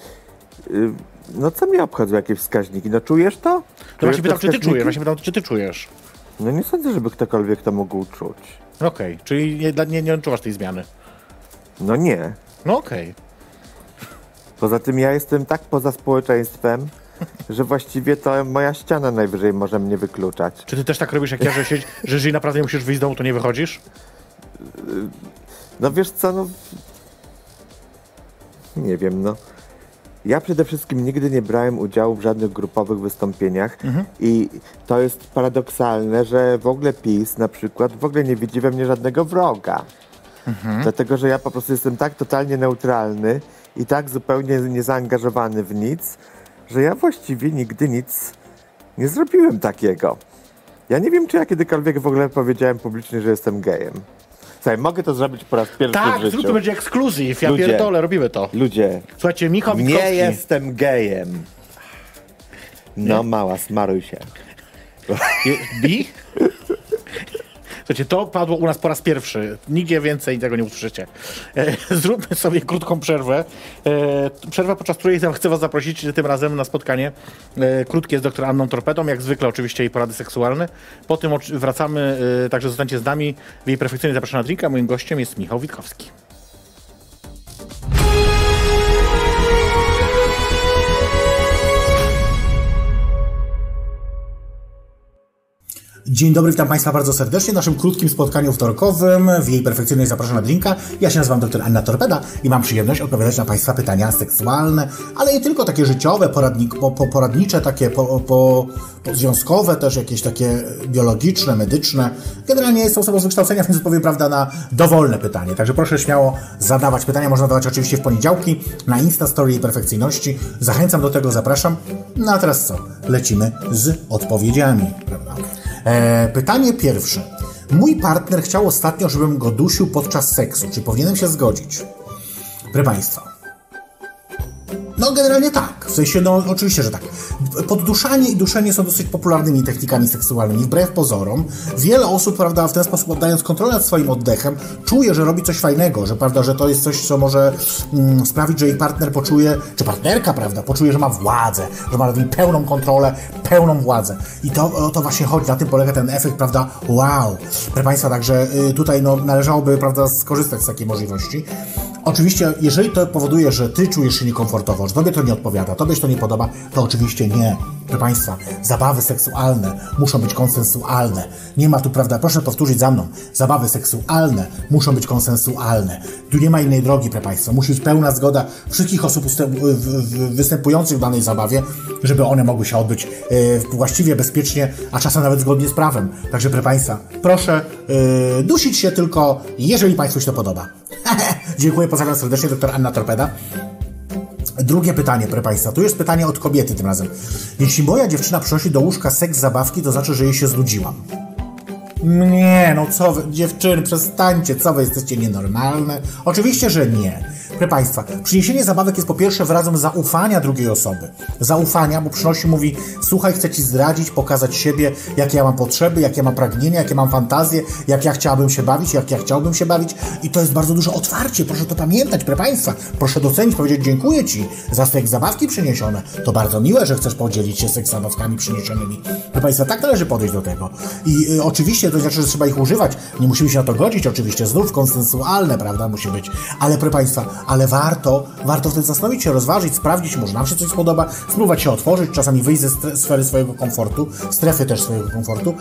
no co mnie obchodzą jakieś wskaźniki? No czujesz to?
No
Czujesz
właśnie pytam, czy ty czujesz, właśnie pytam, czy ty czujesz.
No nie sądzę, żeby ktokolwiek to mógł czuć.
Okej, czyli nie, nie, nie odczuwasz tej zmiany.
No nie.
No okej.
Poza tym ja jestem tak poza społeczeństwem, że właściwie to moja ściana najwyżej może mnie wykluczać.
Czy ty też tak robisz jak ja, że, się, że jeżeli naprawdę musisz wyjść z domu, to nie wychodzisz?
No wiesz co, no... Nie wiem, no. Ja przede wszystkim nigdy nie brałem udziału w żadnych grupowych wystąpieniach i to jest paradoksalne, że w ogóle PiS na przykład w ogóle nie widzi we mnie żadnego wroga. Dlatego, że ja po prostu jestem tak totalnie neutralny i tak zupełnie niezaangażowany w nic, że ja właściwie nigdy nic nie zrobiłem takiego. Ja nie wiem, czy ja kiedykolwiek w ogóle powiedziałem publicznie, że jestem gejem. Słuchaj, mogę to zrobić po raz pierwszy
Tak,
w życiu.
zrób to będzie ekskluzyw, ja
Ludzie.
pierdolę, robimy to.
Ludzie,
Słuchajcie, Michał
nie
Witkowski.
jestem gejem. No mała, smaruj się.
Bi? Słuchajcie, to padło u nas po raz pierwszy. Nigdzie więcej tego nie usłyszycie. E, zróbmy sobie krótką przerwę. E, przerwę, podczas której chcę was zaprosić tym razem na spotkanie e, krótkie z dr Anną Torpedą, jak zwykle oczywiście jej porady seksualne. Po tym wracamy, e, także zostańcie z nami. W jej perfekcyjnie zapraszam na drinka. Moim gościem jest Michał Witkowski.
Dzień dobry, witam Państwa bardzo serdecznie w naszym krótkim spotkaniu wtorkowym. W jej perfekcyjnej zapraszam na drinka. Ja się nazywam dr Anna Torpeda i mam przyjemność odpowiadać na Państwa pytania seksualne, ale nie tylko takie życiowe, poradnik, po, po, poradnicze, takie po, po związkowe, też jakieś takie biologiczne, medyczne. Generalnie jestem osobą z wykształcenia, więc odpowiem prawda na dowolne pytanie. Także proszę śmiało zadawać pytania. Można dawać oczywiście w poniedziałki na Insta Story jej perfekcyjności. Zachęcam do tego, zapraszam. No a teraz co? Lecimy z odpowiedziami. Prawda? E, pytanie pierwsze. Mój partner chciał ostatnio, żebym go dusił podczas seksu. Czy powinienem się zgodzić? Proszę Państwa. No generalnie tak, w sensie no oczywiście, że tak. Podduszanie i duszenie są dosyć popularnymi technikami seksualnymi, wbrew pozorom. Wiele osób, prawda, w ten sposób oddając kontrolę nad swoim oddechem, czuje, że robi coś fajnego, że prawda, że to jest coś, co może mm, sprawić, że jej partner poczuje, czy partnerka, prawda, poczuje, że ma władzę, że ma pełną kontrolę, pełną władzę. I to o to właśnie chodzi, na tym polega ten efekt, prawda, wow. Proszę Państwa, także y, tutaj no, należałoby, prawda, skorzystać z takiej możliwości. Oczywiście, jeżeli to powoduje, że ty czujesz się niekomfortowo, że tobie to nie odpowiada, tobie się to nie podoba, to oczywiście nie. Proszę Państwa, zabawy seksualne muszą być konsensualne. Nie ma tu, prawda, proszę powtórzyć za mną, zabawy seksualne muszą być konsensualne. Tu nie ma innej drogi, proszę Państwa. Musi być pełna zgoda wszystkich osób występujących w danej zabawie, żeby one mogły się odbyć e, właściwie, bezpiecznie, a czasem nawet zgodnie z prawem. Także, proszę Państwa, proszę e, dusić się tylko, jeżeli Państwu się to podoba. Dziękuję, pozdrawiam serdecznie, doktor Anna Torpeda. Drugie pytanie, proszę Państwa. Tu jest pytanie od kobiety tym razem. Jeśli moja dziewczyna przynosi do łóżka seks zabawki, to znaczy, że jej się znudziłam. Nie, no co wy, dziewczyny, przestańcie, co wy jesteście nienormalne? Oczywiście, że nie. Proszę Państwa, przyniesienie zabawek jest po pierwsze wyrazem zaufania drugiej osoby. Zaufania, bo przynosi, mówi, słuchaj, chcę Ci zdradzić, pokazać siebie, jakie ja mam potrzeby, jakie ja mam pragnienia, jakie mam fantazje, jak ja chciałabym się bawić, jak ja chciałbym się bawić i to jest bardzo duże otwarcie, proszę to pamiętać, proszę Państwa. Proszę docenić, powiedzieć dziękuję Ci za seks zabawki przyniesione. To bardzo miłe, że chcesz podzielić się seks zabawkami przyniesionymi. Proszę Państwa, tak należy podejść do tego. I y, oczywiście to znaczy, że trzeba ich używać. Nie musimy się na to godzić, oczywiście, znów konsensualne, prawda, musi być. Ale proszę Państwa, ale warto, warto wtedy zastanowić się, rozważyć, sprawdzić, może nam się coś spodoba, spróbować się otworzyć, czasami wyjść ze sfery swojego komfortu, strefy też swojego komfortu,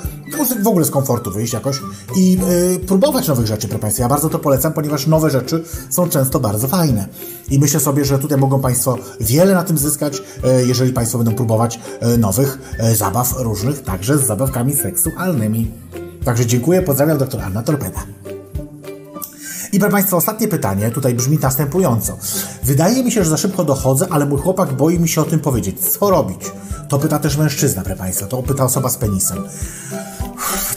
w ogóle z komfortu wyjść jakoś i y, próbować nowych rzeczy, proszę Państwa. Ja bardzo to polecam, ponieważ nowe rzeczy są często bardzo fajne. I myślę sobie, że tutaj mogą Państwo wiele na tym zyskać, y, jeżeli Państwo będą próbować y, nowych y, zabaw różnych, także z zabawkami seksualnymi. Także dziękuję, pozdrawiam dr Anna Torpeda. I proszę Państwa, ostatnie pytanie tutaj brzmi następująco. Wydaje mi się, że za szybko dochodzę, ale mój chłopak boi mi się o tym powiedzieć. Co robić? To pyta też mężczyzna, proszę Państwa. To pyta osoba z penisem.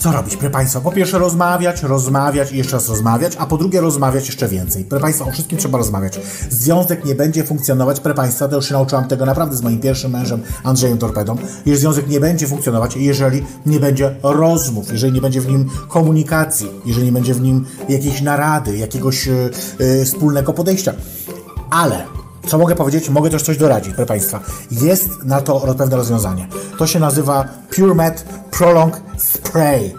Co robić, proszę Państwa? Po pierwsze rozmawiać, rozmawiać i jeszcze raz rozmawiać, a po drugie rozmawiać jeszcze więcej. Proszę Państwa, o wszystkim trzeba rozmawiać. Związek nie będzie funkcjonować, proszę Państwa, to już się nauczyłam tego naprawdę z moim pierwszym mężem, Andrzejem Torpedą, że związek nie będzie funkcjonować, jeżeli nie będzie rozmów, jeżeli nie będzie w nim komunikacji, jeżeli nie będzie w nim jakiejś narady, jakiegoś yy, wspólnego podejścia. Ale co mogę powiedzieć? Mogę też coś doradzić, proszę Państwa. Jest na to pewne rozwiązanie. To się nazywa PureMed Prolong Spray.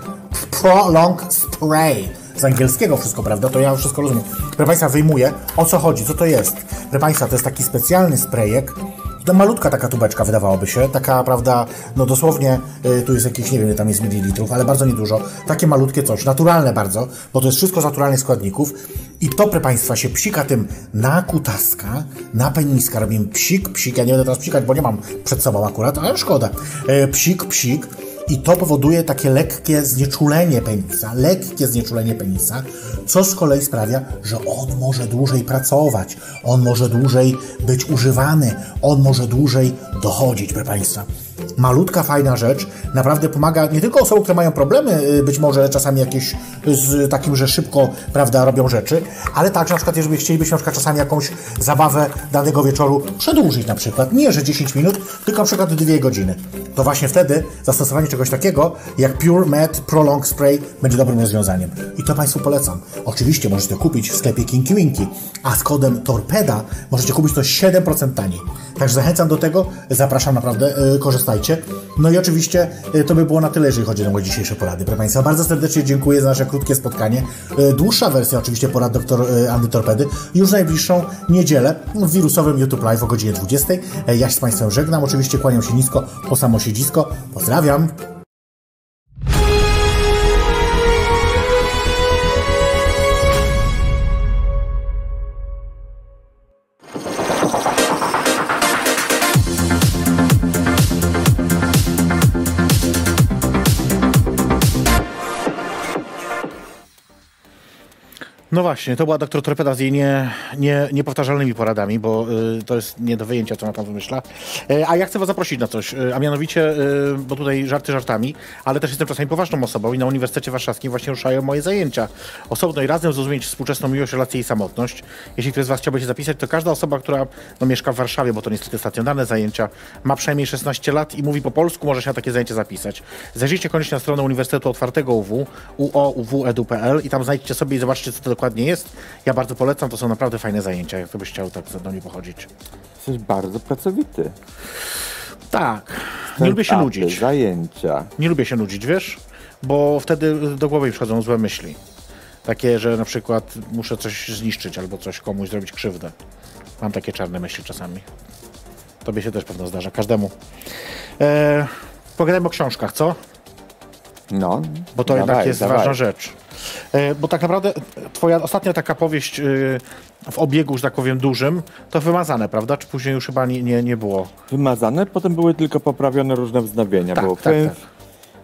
Prolong Spray. Z angielskiego wszystko, prawda? To ja wszystko rozumiem. Proszę Państwa, wyjmuję. O co chodzi? Co to jest? Proszę Państwa, to jest taki specjalny sprayek. Malutka taka tubeczka wydawałoby się, taka, prawda, no dosłownie, y, tu jest jakieś, nie wiem, tam jest mililitrów, ale bardzo niedużo. Takie malutkie coś, naturalne bardzo, bo to jest wszystko z naturalnych składników. I to, proszę Państwa, się psika tym na kutaska, na peniska. Robimy psik, psik. Ja nie będę teraz psikać, bo nie mam przed sobą akurat, ale szkoda. E, psik, psik. I to powoduje takie lekkie znieczulenie penisa, lekkie znieczulenie penisa, co z kolei sprawia, że on może dłużej pracować, on może dłużej być używany, on może dłużej dochodzić, proszę Państwa. Malutka, fajna rzecz, naprawdę pomaga nie tylko osobom, które mają problemy, y, być może czasami jakieś z takim, że szybko, prawda, robią rzeczy, ale także na przykład, jeżeli chcielibyśmy na przykład czasami jakąś zabawę danego wieczoru przedłużyć na przykład, nie, że 10 minut, tylko na przykład 2 godziny. To właśnie wtedy zastosowanie czegoś takiego jak Pure Med Prolong Spray będzie dobrym rozwiązaniem. I to Państwu polecam. Oczywiście możecie kupić w sklepie Kinky Winky, a z kodem TORPEDA możecie kupić to 7% taniej. Także zachęcam do tego, zapraszam naprawdę, yy, korzystajcie. No i oczywiście yy, to by było na tyle, jeżeli chodzi o moje dzisiejsze porady. Proszę Państwa, bardzo serdecznie dziękuję za nasze krótkie spotkanie. Yy, dłuższa wersja oczywiście porad dr yy, Andy Torpedy już najbliższą niedzielę w wirusowym YouTube Live o godzinie 20. Yy, ja się z Państwem żegnam, oczywiście kłaniam się nisko po samo siedzisko. Pozdrawiam.
No właśnie, to była doktor Torpeda z jej nie, nie, niepowtarzalnymi poradami, bo y, to jest nie do wyjęcia, co ona tam wymyśla. E, a ja chcę was zaprosić na coś, e, a mianowicie, e, bo tutaj żarty żartami, ale też jestem czasami poważną osobą i na Uniwersytecie Warszawskim właśnie ruszają moje zajęcia. Osobno i razem zrozumieć współczesną miłość, relacje i samotność. Jeśli ktoś z was chciałby się zapisać, to każda osoba, która no, mieszka w Warszawie, bo to niestety stacjonarne zajęcia, ma przynajmniej 16 lat i mówi po polsku, może się na takie zajęcie zapisać. Zajrzyjcie koniecznie na stronę Uniwersytetu Otwartego UW, uouw.edu.pl i tam znajdźcie sobie i zobaczcie, co to dokładnie jest. Ja bardzo polecam, to są naprawdę fajne zajęcia, jak to byś chciał tak ze mną nie pochodzić.
Jesteś bardzo pracowity.
Tak, nie lubię się nudzić.
Zajęcia.
Nie lubię się nudzić, wiesz? Bo wtedy do głowy przychodzą złe myśli. Takie, że na przykład muszę coś zniszczyć albo coś komuś zrobić krzywdę. Mam takie czarne myśli czasami. Tobie się też pewno zdarza, każdemu. E, pogadajmy o książkach, co?
No.
Bo to
dawaj,
jednak jest
dawaj.
ważna rzecz. E, Bo tak naprawdę twoja ostatnia taka powieść e, w obiegu, że tak powiem, dużym, to wymazane, prawda? Czy później już chyba nie, nie, nie było?
Wymazane, potem były tylko poprawione różne wznowienia.
Tak,
Było
tak, tak.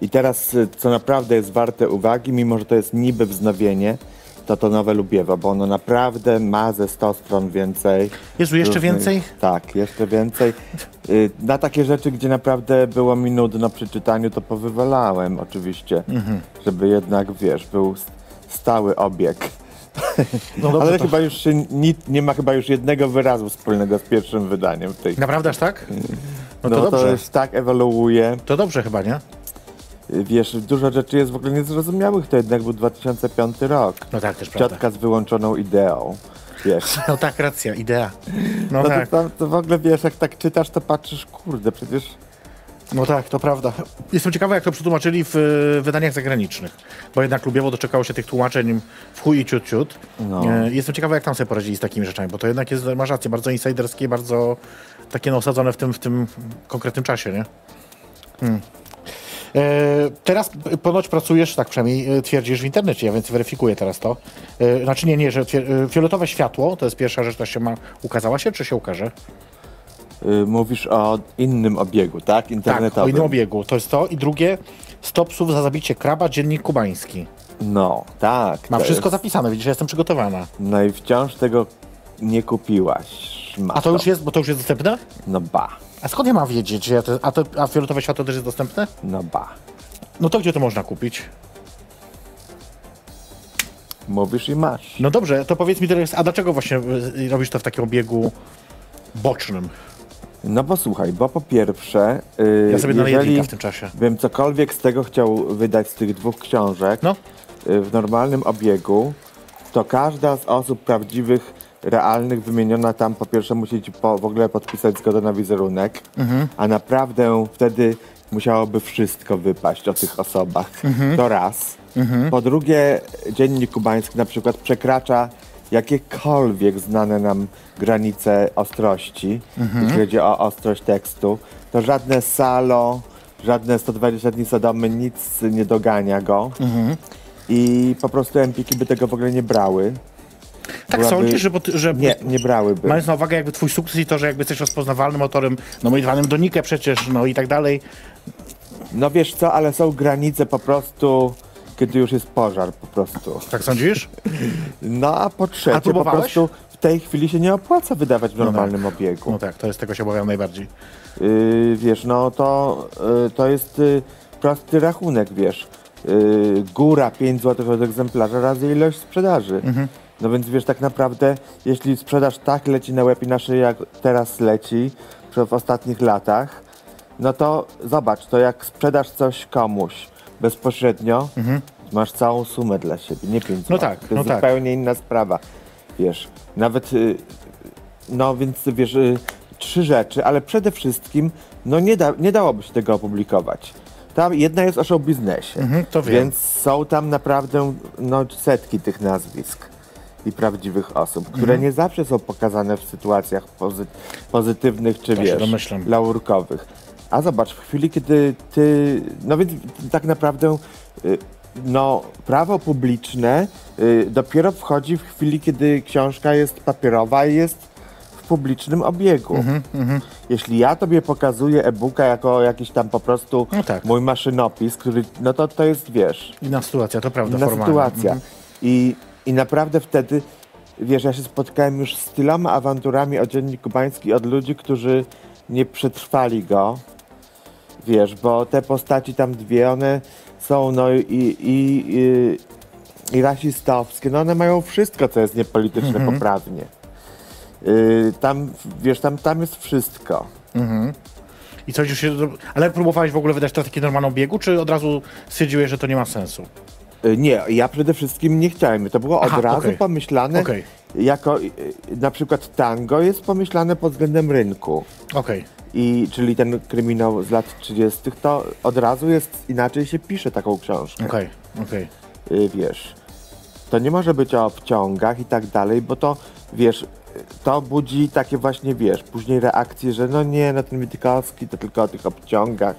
I teraz, y, co naprawdę jest warte uwagi, mimo że to jest niby wznowienie, to to nowe Lubiewo, bo ono naprawdę ma ze 100 stron więcej.
Jezu, jeszcze
różnych-
więcej?
Tak, jeszcze więcej. Y, Na takie rzeczy, gdzie naprawdę było mi nudno przy czytaniu, to powywalałem oczywiście,
Mhm.
żeby jednak, wiesz, był stały obieg.
No dobrze,
Ale
to...
chyba już się ni, nie ma chyba już jednego wyrazu wspólnego z pierwszym wydaniem tej.
Naprawdę aż tak? No to
No to
dobrze.
już tak ewoluuje.
To dobrze chyba, nie?
Y, Wiesz, dużo rzeczy jest w ogóle niezrozumiałych, to jednak był 2005 rok.
No tak, też prawda.
Ciotka z wyłączoną ideą. Wiesz.
No tak, racja, idea. No
No
tak,
to, to, to w ogóle wiesz, jak tak czytasz, to patrzysz, kurde, przecież.
no tak, to prawda. Jestem ciekawy, jak to przetłumaczyli w e, wydaniach zagranicznych, bo jednak Lubiewo doczekało się tych tłumaczeń w chuj i ciut, ciut.
No.
E, Jestem ciekawy, jak tam sobie poradzili z takimi rzeczami, bo to jednak jest, masz rację, bardzo insiderskie, bardzo takie no, osadzone w tym, w tym konkretnym czasie, nie? Hmm. E, teraz ponoć pracujesz, tak przynajmniej e, twierdzisz w internecie, ja więc weryfikuję teraz to. E, znaczy nie, nie, że fioletowe światło, to jest pierwsza rzecz, która się ma, ukazała się, czy się ukaże?
Mówisz o innym obiegu, tak?
Tak,
Internetowym.
o innym obiegu. To jest to. I drugie, 100 psów za zabicie kraba, dziennik kubański.
No, tak.
Mam wszystko
jest...
zapisane, widzisz, ja jestem przygotowana.
No i wciąż tego nie kupiłaś.
A to już jest, bo to już jest dostępne?
No ba,
A skąd ja mam wiedzieć? Że ja to, a, to, a fioletowe światło też jest dostępne?
no ba.
No to gdzie to można kupić?
Mówisz i masz.
No dobrze, to powiedz mi teraz, a dlaczego właśnie y, robisz to w takim obiegu bocznym?
No bo słuchaj, bo po pierwsze, y,
Ja sobie
jeżeli
w tym czasie.
bym cokolwiek z tego chciał wydać z tych dwóch książek
No,
y, w normalnym obiegu, to każda z osób prawdziwych, realnych, wymieniona tam po pierwsze musi ci po, w ogóle podpisać zgodę na wizerunek,
Mhm.
a naprawdę wtedy musiałoby wszystko wypaść o tych osobach.
Mhm.
To raz. Po drugie, dziennik kubański na przykład przekracza jakiekolwiek znane nam granice ostrości,
Mhm.
jeśli chodzi o ostrość tekstu. To żadne salo, żadne 120 dni Sodomy, nic nie dogania go.
Mhm.
I po prostu Empiki by tego w ogóle nie brały.
Tak
Byłaby-
sądzisz, że, bo ty- że
Nie, nie brałyby.
mając na uwagę jakby twój sukces i to, że jakby jesteś rozpoznawalnym autorem, no moim Donikę przecież, no i tak dalej.
No wiesz co, ale są granice po prostu, kiedy już jest pożar po prostu.
Tak sądzisz?
No a po trzecie,
A
po prostu w tej chwili się nie opłaca wydawać w normalnym obiegu.
No tak, to jest tego się obawiam najbardziej.
Yy, wiesz, no to, yy, to jest yy, prosty rachunek, wiesz. Yy, góra 5 zł od egzemplarza razy ilość sprzedaży.
Mhm.
No więc wiesz, tak naprawdę, jeśli sprzedaż tak leci na łeb i na szyję, jak teraz leci w ostatnich latach, no to zobacz, to jak sprzedasz coś komuś bezpośrednio, masz całą sumę dla siebie, nie 5
Mhm. No tak,
to jest
no tak.
zupełnie inna sprawa. Wiesz, nawet y, no więc wiesz, y, trzy rzeczy, ale przede wszystkim no nie, da, nie dałoby się tego opublikować. Tam jedna jest o show biznesie,
Mhm, to wiem.
więc są tam naprawdę no, setki tych nazwisk i prawdziwych osób, które
Mhm.
nie zawsze są pokazane w sytuacjach pozy pozytywnych czy
się
wiesz, laurkowych. A zobacz, w chwili, kiedy ty, no więc tak naprawdę y, no, prawo publiczne y, dopiero wchodzi w chwili, kiedy książka jest papierowa i jest w publicznym obiegu.
Mhm,
Jeśli ja tobie pokazuję e-booka jako jakiś tam po prostu
No tak.
mój maszynopis, który, no to to jest, wiesz,
Inna sytuacja, to prawda,
inna
formalnie.
sytuacja.
Mhm.
I, I naprawdę wtedy, wiesz, ja się spotkałem już z tyloma awanturami o dziennik kubański od ludzi, którzy nie przetrwali go. Wiesz, bo te postaci tam dwie, one są no i, i, i, i rasistowskie, no one mają wszystko, co jest niepolityczne
Mhm.
poprawnie. Y, tam, wiesz, tam, tam jest wszystko.
I coś już się... Ale próbowałeś w ogóle wydać to w takim normalnym biegu, czy od razu stwierdziłeś, że to nie ma sensu?
Y, Nie, ja przede wszystkim nie chciałem. To było od
Aha,
razu
okej.
pomyślane
Okej.
jako y, na przykład tango jest pomyślane pod względem rynku.
Okej.
I czyli ten kryminał z lat 30. to od razu jest inaczej się pisze taką książkę.
Okej, okej.
Y, wiesz. To nie może być o obciągach i tak dalej, bo to wiesz, to budzi takie właśnie, wiesz, później reakcje, że no nie, no ten Witkowski to tylko o tych obciągach.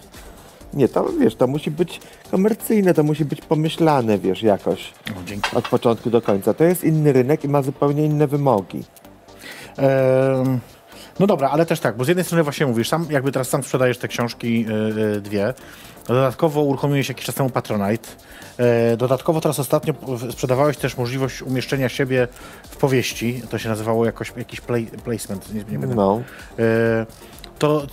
Nie, to wiesz, to musi być komercyjne, to musi być pomyślane, wiesz, jakoś
dzięki.
od początku do końca. To jest inny rynek i ma zupełnie inne wymogi.
Em, No dobra, ale też tak, bo z jednej strony właśnie mówisz, sam jakby teraz sam sprzedajesz te książki y, y, dwie. Dodatkowo uruchomiłeś jakiś czas temu Patronite. E, dodatkowo teraz ostatnio sprzedawałeś też możliwość umieszczenia siebie w powieści. To się nazywało jakoś, jakiś play, placement, nie, nie.
No.
To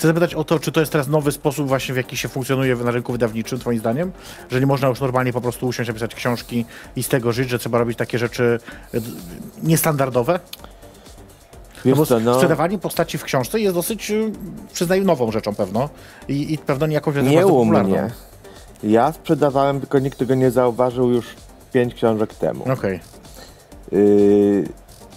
chcę zapytać o to, czy to jest teraz nowy sposób właśnie, w jaki się funkcjonuje na rynku wydawniczym, twoim zdaniem? Że nie można już normalnie po prostu usiąść, napisać książki i z tego żyć, że trzeba robić takie rzeczy e, niestandardowe?
Wiesz
No bo
no,
sprzedawanie postaci w książce jest dosyć, y, przyznaję, nową rzeczą pewno i, i pewno nie jakąś
nie u mnie. Ja sprzedawałem, tylko nikt tego nie zauważył już pięć książek temu.
Okej.
Yy,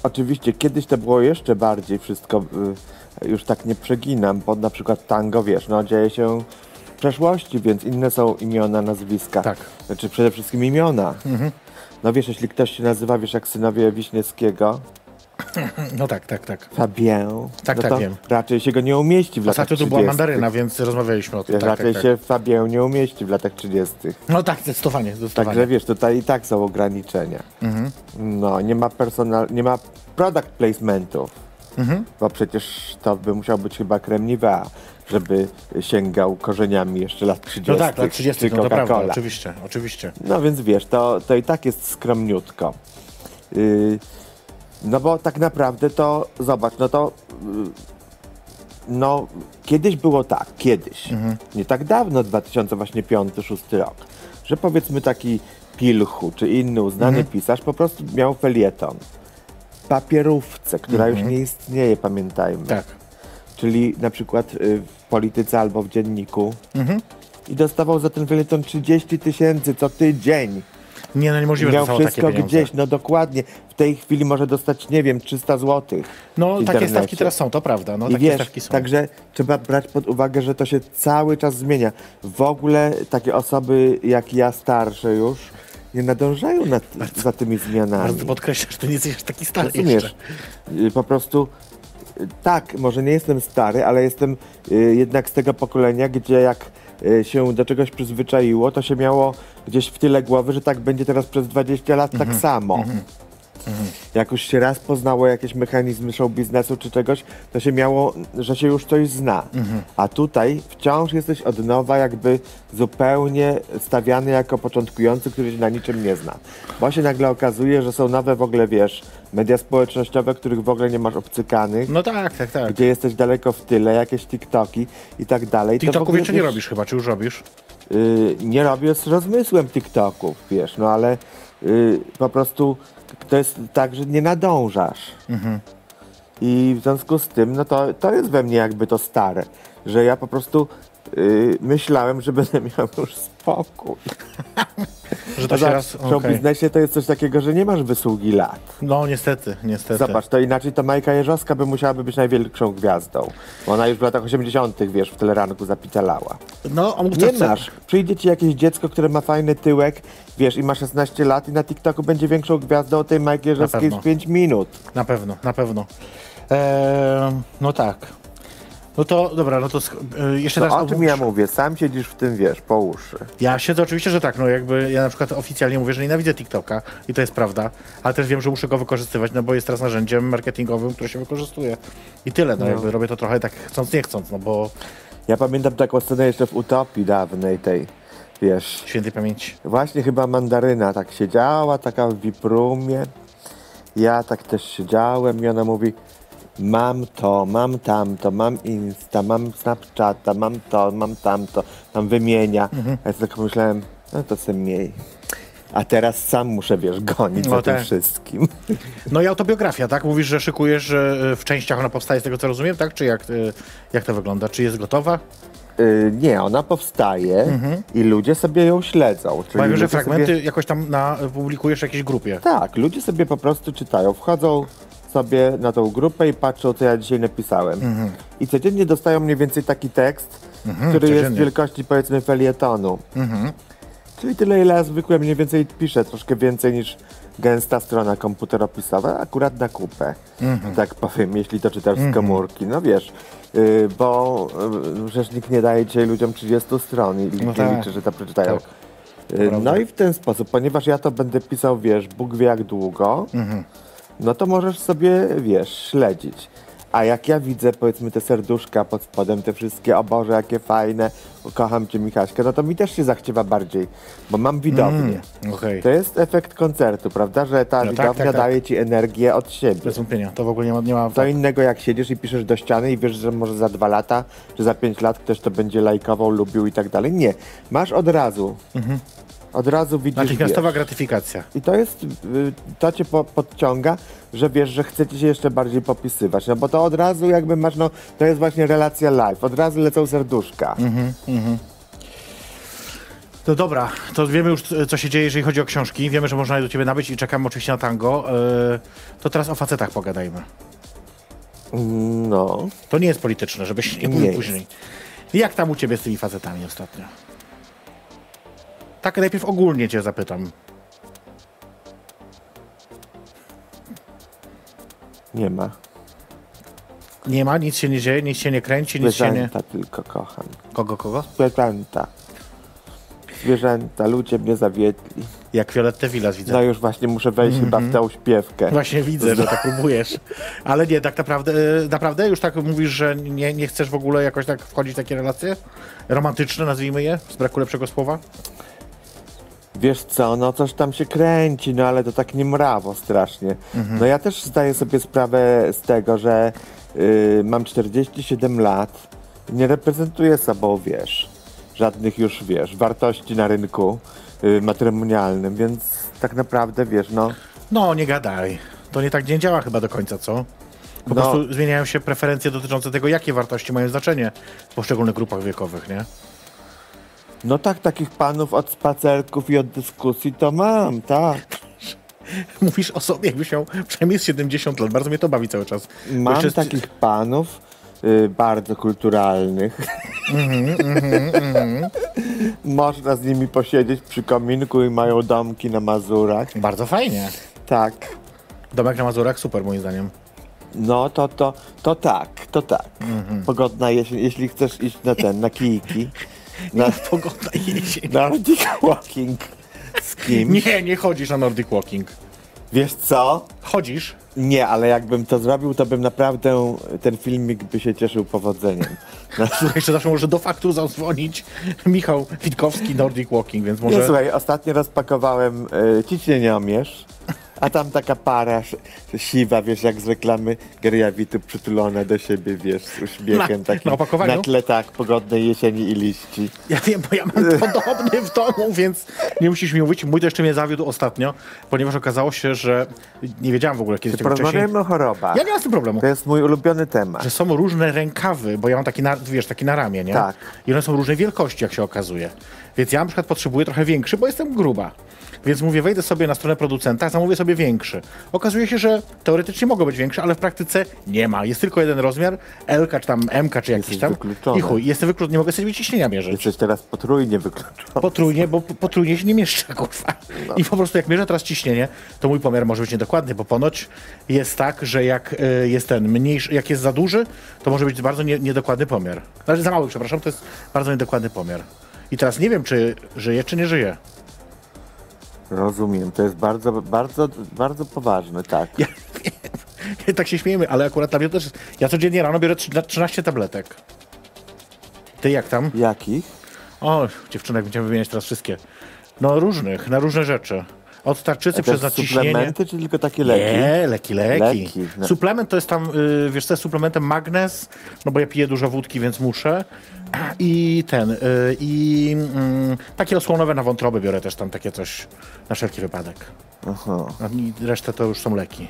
oczywiście kiedyś to było jeszcze bardziej wszystko, yy, już tak nie przeginam, bo na przykład tango, wiesz, no dzieje się w przeszłości, więc inne są imiona, nazwiska.
Tak.
Znaczy przede wszystkim imiona. No wiesz, jeśli ktoś się nazywa, wiesz, jak synowie Wiśniewskiego,
No tak, tak, tak.
Fabien,
Tak,
no
tak,
to
wiem.
raczej się go nie umieści w latach
Ostatnio tu
30.
była mandaryna, więc rozmawialiśmy o tym. Tak,
raczej
tak, tak.
się Fabien nie umieści w latach 30.
No tak, zdecydowanie, zdecydowanie.
Także wiesz, tutaj i tak są ograniczenia.
Mhm.
No, nie ma personal, nie ma product placementów.
Mhm.
Bo przecież to by musiał być chyba Nivea, żeby sięgał korzeniami jeszcze lat 30.
No tak, lat 30,
czy
no to prawda, oczywiście, oczywiście.
No więc wiesz, to, to i tak jest skromniutko. Yy, no bo tak naprawdę to, zobacz, no to yy, no kiedyś było tak, kiedyś, nie tak dawno, 2005-2006 rok, że powiedzmy taki Pilchu czy inny uznany pisarz po prostu miał felieton. Papierówce, która już nie istnieje, pamiętajmy.
Tak.
Czyli na przykład y, w polityce albo w dzienniku.
Mhm.
I dostawał za ten felieton 30 tysięcy co tydzień.
Nie, no niemożliwe, że
Miał
takie
wszystko gdzieś, no dokładnie. W tej chwili może dostać, nie wiem, 300 zł.
No takie stawki teraz są, to prawda. No
I
takie
wiesz,
stawki są.
także trzeba brać pod uwagę, że to się cały czas zmienia. W ogóle takie osoby jak ja, starsze już, nie nadążają nad, za tymi zmianami.
Bardzo podkreślasz, że ty nie jesteś aż taki stary
Rozumiesz?
jeszcze.
Y, Po prostu y, tak, może nie jestem stary, ale jestem y, jednak z tego pokolenia, gdzie jak się do czegoś przyzwyczaiło, to się miało gdzieś w tyle głowy, że tak będzie teraz przez 20 lat
Mhm.
tak samo. Jak już się raz poznało jakieś mechanizmy show biznesu czy czegoś, to się miało, że się już coś zna.
Mhm.
A tutaj wciąż jesteś od nowa jakby zupełnie stawiany jako początkujący, który się na niczym nie zna. Bo się nagle okazuje, że są nowe w ogóle, wiesz, media społecznościowe, których w ogóle nie masz obcykanych,
No tak, tak, tak.
gdzie jesteś daleko w tyle, jakieś TikToki i tak dalej.
TikToków jeszcze nie robisz chyba, czy już robisz?
y, nie robię z rozmysłem TikToków, wiesz, no ale y, po prostu to jest tak, że nie nadążasz. I w związku z tym, no to, to jest we mnie jakby to stare, że ja po prostu y, myślałem, że będę miał już spokój.
Że to się raz...
w
okej.
biznesie to jest coś takiego, że nie masz wysługi lat.
No niestety, niestety.
Zobacz, to inaczej to Majka Jeżowska by musiałaby być największą gwiazdą. Bo ona już w latach 80., wiesz, w teleranku zapitalała.
No, mógł
Nie
też-
masz. Przyjdzie ci jakieś dziecko, które ma fajny tyłek, wiesz, i ma 16 lat i na TikToku będzie większą gwiazdą od tej Majki Jeżowskiej
pewno.
z 5 minut.
Na pewno, na pewno. Eee, no tak. No to dobra, no to y, jeszcze teraz
o
omówimy-
ja mówię? Sam siedzisz w tym, wiesz, po uszy.
Ja siedzę oczywiście, że tak, no jakby ja na przykład oficjalnie mówię, że nienawidzę TikToka i to jest prawda, ale też wiem, że muszę go wykorzystywać, no bo jest teraz narzędziem marketingowym, które się wykorzystuje. I tyle, no, jakby robię to trochę tak chcąc, nie chcąc, no bo
Ja pamiętam taką scenę jeszcze w Utopii dawnej tej, wiesz,
świętej pamięci.
Właśnie chyba mandaryna tak siedziała, taka w wiprumie. Ja tak też siedziałem i ona mówi mam to, mam tamto, mam Insta, mam Snapchata, mam to, mam tamto, tam wymienia.
Mhm.
A ja sobie tak pomyślałem, no to sobie miej. A teraz sam muszę, wiesz, gonić
No
za tym
tak.
wszystkim.
No i autobiografia, tak? Mówisz, że szykujesz, że y, w częściach ona powstaje, z tego co rozumiem, tak? Czy jak, y, jak to wygląda? Czy jest gotowa?
Y, nie, ona powstaje i ludzie sobie ją śledzą. Czyli
wiem, że
ludzie sobie-
fragmenty jakoś tam na, publikujesz w jakiejś grupie.
Tak, ludzie sobie po prostu czytają, wchodzą sobie na tą grupę i patrzą, co ja dzisiaj napisałem. I codziennie dostają mniej więcej taki tekst, który jest
codziennie.
wielkości powiedzmy felietonu. Czyli tyle, ile ja zwykle mniej więcej piszę, troszkę więcej niż gęsta strona komputeropisowa, akurat na kupę, tak powiem, jeśli to czytasz z komórki. No wiesz, y, bo y, przecież nikt nie daje dzisiaj ludziom 30 stron i
No tak.
liczy, że to przeczytają.
Tak.
Y. No i w ten sposób, ponieważ ja to będę pisał, wiesz, Bóg wie jak długo, no to możesz sobie, wiesz, śledzić. A jak ja widzę, powiedzmy, te serduszka pod spodem, te wszystkie, o Boże, jakie fajne, kocham Cię Michaśka, no to mi też się zachciewa bardziej, bo mam widownię.
Okej.
To jest efekt koncertu, prawda, że ta
No tak,
widownia
tak, tak.
daje Ci energię od siebie.
Bez wątpienia. To w ogóle nie ma... Nie ma
Co innego jak siedzisz i piszesz do ściany i wiesz, że może za dwa lata, czy za pięć lat ktoś to będzie lajkował, lubił i tak dalej. Nie. Masz od razu. Od razu widzisz,
Natychmiastowa
wiesz.
gratyfikacja.
I to jest, y, to cię po, podciąga, że wiesz, że chcecie się jeszcze bardziej popisywać. No bo to od razu jakby masz, no to jest właśnie relacja live. Od razu lecą serduszka.
No dobra, to wiemy już, co się dzieje, jeżeli chodzi o książki. Wiemy, że można je do ciebie nabyć i czekamy oczywiście na tango. Yy, to teraz o facetach pogadajmy.
No.
To nie jest polityczne, żebyś nie mówił
jest.
później. Jak tam u ciebie z tymi facetami ostatnio? Tak najpierw ogólnie cię zapytam.
Nie ma.
Nie ma, nic się nie dzieje, nic się nie kręci, nic się nie...
Zwierzęta tylko kocham.
Kogo, kogo?
Zwierzęta. Zwierzęta, ludzie mnie zawiedli.
Jak Violettę Villas widzę.
No już właśnie muszę wejść chyba w tę uśpiewkę.
Właśnie widzę, że tak próbujesz. Ale nie, tak naprawdę, e, naprawdę już tak mówisz, że nie, nie chcesz w ogóle jakoś tak wchodzić w takie relacje romantyczne, nazwijmy je, z braku lepszego słowa?
Wiesz co, no coś tam się kręci, no ale to tak nie mrawo strasznie. No ja też zdaję sobie sprawę z tego, że y, mam 47 lat, nie reprezentuję sobą, wiesz, żadnych już, wiesz, wartości na rynku y, matrymonialnym, więc tak naprawdę, wiesz, no,
No, nie gadaj. To nie tak nie działa chyba do końca, co? Po
No.
prostu zmieniają się preferencje dotyczące tego, jakie wartości mają znaczenie w poszczególnych grupach wiekowych, nie?
No tak, takich panów od spacerków i od dyskusji to mam, tak.
Mówisz o sobie, jakbyś miał przynajmniej z 70 lat. Bardzo mnie to bawi cały czas.
Mam
jeszcze
takich panów y, bardzo kulturalnych. Można z nimi posiedzieć przy kominku i mają domki na Mazurach.
Bardzo fajnie.
Tak.
Domek na Mazurach, super moim zdaniem.
No to, to, to tak, to tak. Pogodna jesień, jeśli chcesz iść na ten, na kijki, na
Pogoda jesień.
Nordic Walking z kimś.
Nie, nie chodzisz na Nordic Walking.
Wiesz co?
Chodzisz?
Nie, ale jakbym to zrobił, to bym naprawdę ten filmik by się cieszył powodzeniem. No,
Słuchaj, jeszcze zawsze może do faktu zadzwonić Michał Witkowski, Nordic Walking, więc może...
Nie, słuchaj, ostatnio rozpakowałem y, ciśnieniomierz, a tam taka para siwa, wiesz, jak z reklamy Geriawitu przytulona do siebie, wiesz, z uśmiechem
Na-
takim.
na opakowaniu?
Na tle tak, pogodnej jesieni i liści.
Ja wiem, bo ja mam podobny w domu, więc nie musisz mi mówić. Mój to jeszcze mnie zawiódł ostatnio, ponieważ okazało się, że nie wiedziałem w ogóle, kiedy tego wcześniej...
Porozmawiajmy o chorobach.
Ja nie mam z tym problemu.
To jest mój ulubiony temat.
Że są różne rękawy, bo ja mam taki, na, wiesz, taki na ramię, nie?
Tak.
I one są różnej wielkości, jak się okazuje. Więc ja na przykład potrzebuję trochę większy, bo jestem gruba. Więc mówię, wejdę sobie na stronę producenta, zamówię sobie większy. Okazuje się, że teoretycznie mogą być większe, ale w praktyce nie ma. Jest tylko jeden rozmiar, L czy tam M czy jakiś
Jesteś
tam.
wykluczony.
I chuj, jestem wykluczony, nie mogę sobie ciśnienia mierzyć.
Jesteś teraz potrójnie wykluczony.
Potrójnie, bo potrójnie się nie mieszczę, kurwa. I po prostu jak mierzę teraz ciśnienie, to mój pomiar może być niedokładny, bo ponoć jest tak, że jak y, jest ten mniejszy, jak jest za duży, to może być bardzo nie, niedokładny pomiar. Znaczy za mały, przepraszam, to jest bardzo niedokładny pomiar. I teraz nie wiem, czy żyje, czy nie żyje.
Rozumiem, to jest bardzo, bardzo, bardzo poważne, tak.
Ja wiem, tak się śmiejemy, ale akurat dla mnie też. Ja codziennie rano biorę trz- 13 tabletek. Ty jak tam?
Jakich?
O, dziewczynek, będziemy wymieniać teraz wszystkie. No różnych, na różne rzeczy. Od tarczycy przez naciśnienie.
suplementy, czy tylko takie leki?
Nie, leki, leki.
Leki, no.
Suplement to jest tam, y, wiesz co, suplementem magnez, no bo ja piję dużo wódki, więc muszę. I ten, y, i mm, takie osłonowe na wątrobę biorę też tam takie coś na wszelki wypadek.
Aha.
A i resztę to już są leki.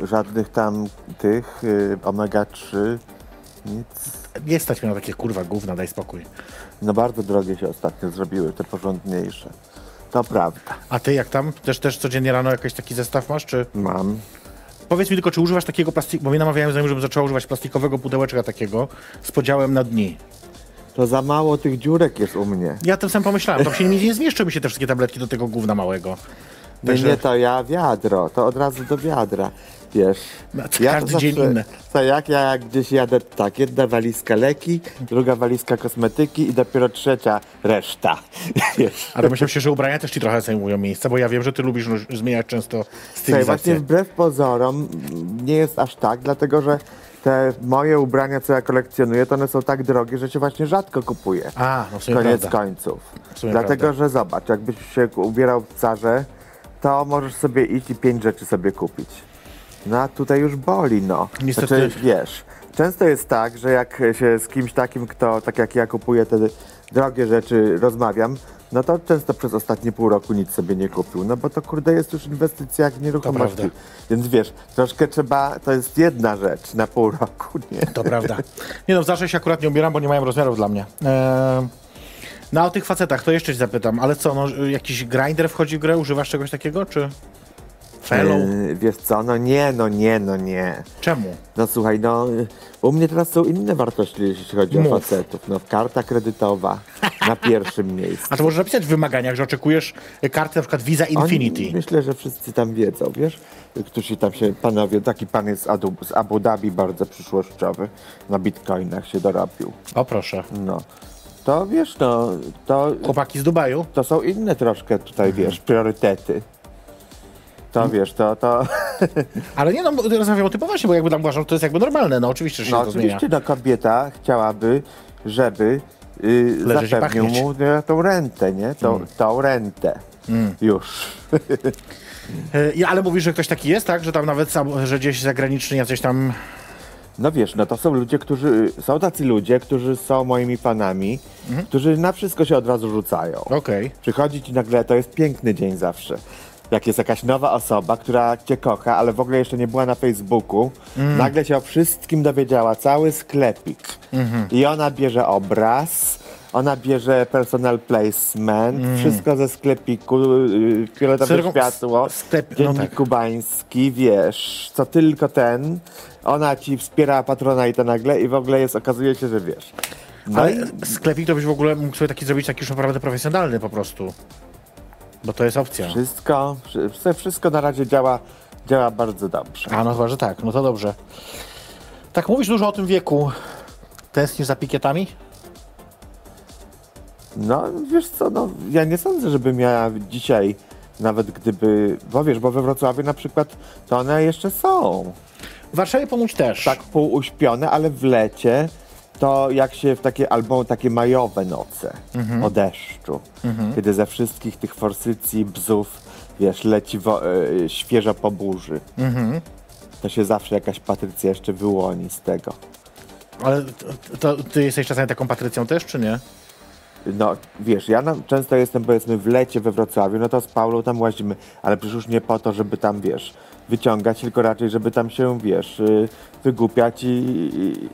Yy, żadnych tam tych yy, omega-3, nic.
Nie stać mnie na takie kurwa gówna, daj spokój.
No bardzo drogie się ostatnio zrobiły, te porządniejsze. To prawda.
A ty jak tam? Też, też codziennie rano jakiś taki zestaw masz, czy...
Mam.
Powiedz mi tylko, czy używasz takiego plastiku, bo mnie namawiałem znajomych, żebym zaczął używać plastikowego pudełeczka takiego z podziałem na dni.
To za mało tych dziurek jest u mnie.
Ja tym sam pomyślałem, tam się nic nie zmieszczą mi się te wszystkie tabletki do tego gówna małego.
Nie,
Także-
nie, to ja wiadro, to od razu do wiadra, wiesz.
No, to
ja
każdy dzień inny.
Co jak ja gdzieś jadę, tak, jedna walizka leki, druga walizka kosmetyki i dopiero trzecia reszta.
Ale myślę się, że ubrania też ci trochę zajmują miejsce, bo ja wiem, że ty lubisz zmieniać często
Słuchaj,
stylizację.
właśnie wbrew pozorom nie jest aż tak, dlatego że te moje ubrania, co ja kolekcjonuję, to one są tak drogie, że się właśnie rzadko kupuje.
A, no w sumie
Koniec
prawda.
końców.
Sumie
Dlatego,
prawda.
że zobacz, jakbyś się ubierał w carze, to możesz sobie iść i pięć rzeczy sobie kupić. No a tutaj już boli, no.
Niestety-
Znaczy, wiesz, często jest tak, że jak się z kimś takim, kto tak jak ja kupuje te drogie rzeczy, rozmawiam, no to często przez ostatnie pół roku nic sobie nie kupił. No bo to kurde jest już inwestycja w nieruchomości. Więc wiesz, troszkę trzeba, to jest jedna rzecz na pół roku, nie?
To prawda. Nie no, w zawsze się akurat nie ubieram, bo nie mają rozmiarów dla mnie. Eee, no a o tych facetach to jeszcze ci zapytam, ale co, no jakiś grinder wchodzi w grę? Używasz czegoś takiego, czy fellow?
Yy, wiesz co, no nie, no nie, no nie.
Czemu?
No słuchaj, no y, u mnie teraz są inne wartości, jeśli chodzi
Mów.
o facetów. No karta kredytowa na pierwszym miejscu.
A to możesz napisać w wymaganiach, że oczekujesz karty na przykład Visa Infinity.
Oni, myślę, że wszyscy tam wiedzą, wiesz? Którzy tam się, panowie, taki pan jest z Abu, z Abu Dhabi bardzo przyszłościowy, na bitcoinach się dorobił.
O proszę.
No. To wiesz, no, to,
Chłopaki z Dubaju?
to są inne troszkę tutaj,
Mhm.
wiesz, priorytety. To wiesz, to, to,
Ale nie no, rozmawiam o tym poważnie, bo jakby tam uważam, to jest jakby normalne, no oczywiście, że się
no
to zmienia.
oczywiście, no kobieta chciałaby, żeby y,
Leżeć i
zapewnił mu e, tą rentę, nie? Tą,
Mm.
tą rentę. Już.
E, i- Ale mówisz, że ktoś taki jest, tak? Że tam nawet, sam- że gdzieś zagraniczni jacyś tam...
No wiesz, no to są ludzie, którzy, są tacy ludzie, którzy są moimi fanami,
Mhm.
którzy na wszystko się od razu rzucają.
Okej.
Przychodzi ci nagle, to jest piękny dzień zawsze. Jak jest jakaś nowa osoba, która cię kocha, ale w ogóle jeszcze nie była na Facebooku,
Mm.
nagle się o wszystkim dowiedziała, cały sklepik.
Mhm.
I ona bierze obraz, ona bierze personal placement, wszystko ze sklepiku, yy, fioletowe
Cyrką-
światło,
sklep- no tak.
kubański, wiesz, co tylko ten. Ona ci wspiera patrona i to nagle i w ogóle jest, okazuje się, że wiesz. No
Ale
i-
sklepik to byś w ogóle mógł sobie taki zrobić, taki już naprawdę profesjonalny po prostu. Bo to jest opcja.
Wszystko, wszy- wszystko na razie działa, działa bardzo dobrze.
A no chyba, że tak, no to dobrze. Tak mówisz dużo o tym wieku. Tęsknisz za pikietami?
No, wiesz co, no, ja nie sądzę, żebym ja dzisiaj, nawet gdyby, bo wiesz, bo we Wrocławiu na przykład, to one jeszcze są.
W Warszawie ponoć też.
Tak półuśpione, ale w lecie to jak się w takie, albo takie majowe noce
Mhm.
o deszczu, kiedy ze wszystkich tych forsycji, bzów, wiesz, leci wo- e, świeżo po burzy.
Mhm.
To się zawsze jakaś Patrycja jeszcze wyłoni z tego.
Ale to, to ty jesteś czasami taką Patrycją też, czy nie?
No, wiesz, ja często jestem powiedzmy w lecie we Wrocławiu, no to z Paulą tam łazimy, ale przecież już nie po to, żeby tam, wiesz, wyciągać, tylko raczej, żeby tam się, wiesz, y, wygłupiać i, i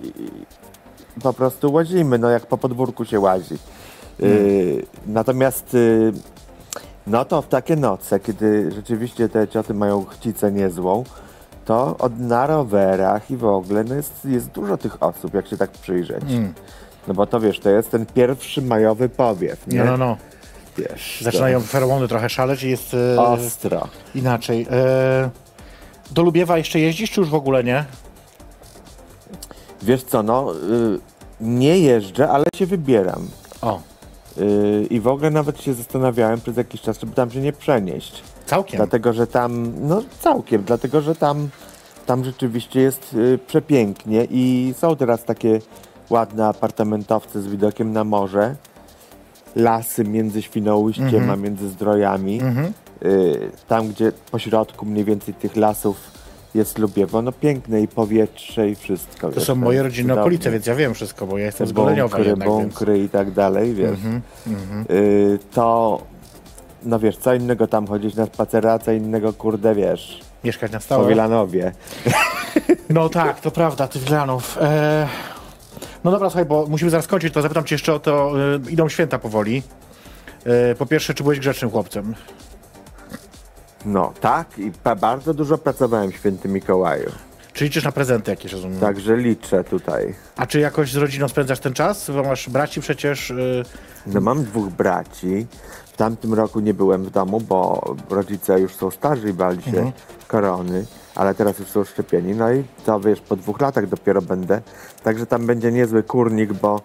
po prostu łazimy, no jak po podwórku się łazi. Y, natomiast y, no to w takie noce, kiedy rzeczywiście te cioty mają chcicę niezłą, to od, na rowerach i w ogóle no jest, jest dużo tych osób, jak się tak przyjrzeć. No bo to wiesz, to jest ten pierwszy majowy powiew, nie?
No, no, no.
Wiesz,
Zaczynają feromony trochę szaleć i jest
to ostro.
inaczej. Do Lubiewa jeszcze jeździsz, czy już w ogóle nie?
Wiesz co, no y, nie jeżdżę, ale się wybieram.
O,
Y, I w ogóle nawet się zastanawiałem przez jakiś czas, żeby tam się nie przenieść.
całkiem.
Dlatego, że tam, no całkiem, dlatego, że tam, tam rzeczywiście jest y, przepięknie i są teraz takie ładne apartamentowce z widokiem na morze. Lasy między Świnoujściem a między Zdrojami. Y, tam, gdzie po środku mniej więcej tych lasów jest Lubiewo, no piękne i powietrze i wszystko.
To
wiesz,
są moje rodzinne okolice, więc ja wiem wszystko, bo ja jestem z Goleniowa
Bąkry,
jednak, więc...
bąkry i tak dalej, wiesz. Y, to, no wiesz, co innego tam chodzić na spacery, a co innego, kurde, wiesz,
Mieszkać na stałe.
Wilanowie.
No tak, to prawda, tych Wilanów. E, no dobra, słuchaj, bo musimy zaraz kończyć, to zapytam cię jeszcze o to, e, idą święta powoli. E, po pierwsze, czy byłeś grzecznym chłopcem?
No, tak, i bardzo dużo pracowałem w Świętym Mikołaju.
Czy liczysz na prezenty jakieś, rozumiem?
Także liczę tutaj.
A czy jakoś z rodziną spędzasz ten czas? Bo masz braci przecież. y,
No mam dwóch braci. W tamtym roku nie byłem w domu, bo rodzice już są starzy i bali się
Mhm.
korony, ale teraz już są szczepieni. No i to wiesz, po dwóch latach dopiero będę. Także tam będzie niezły kurnik, bo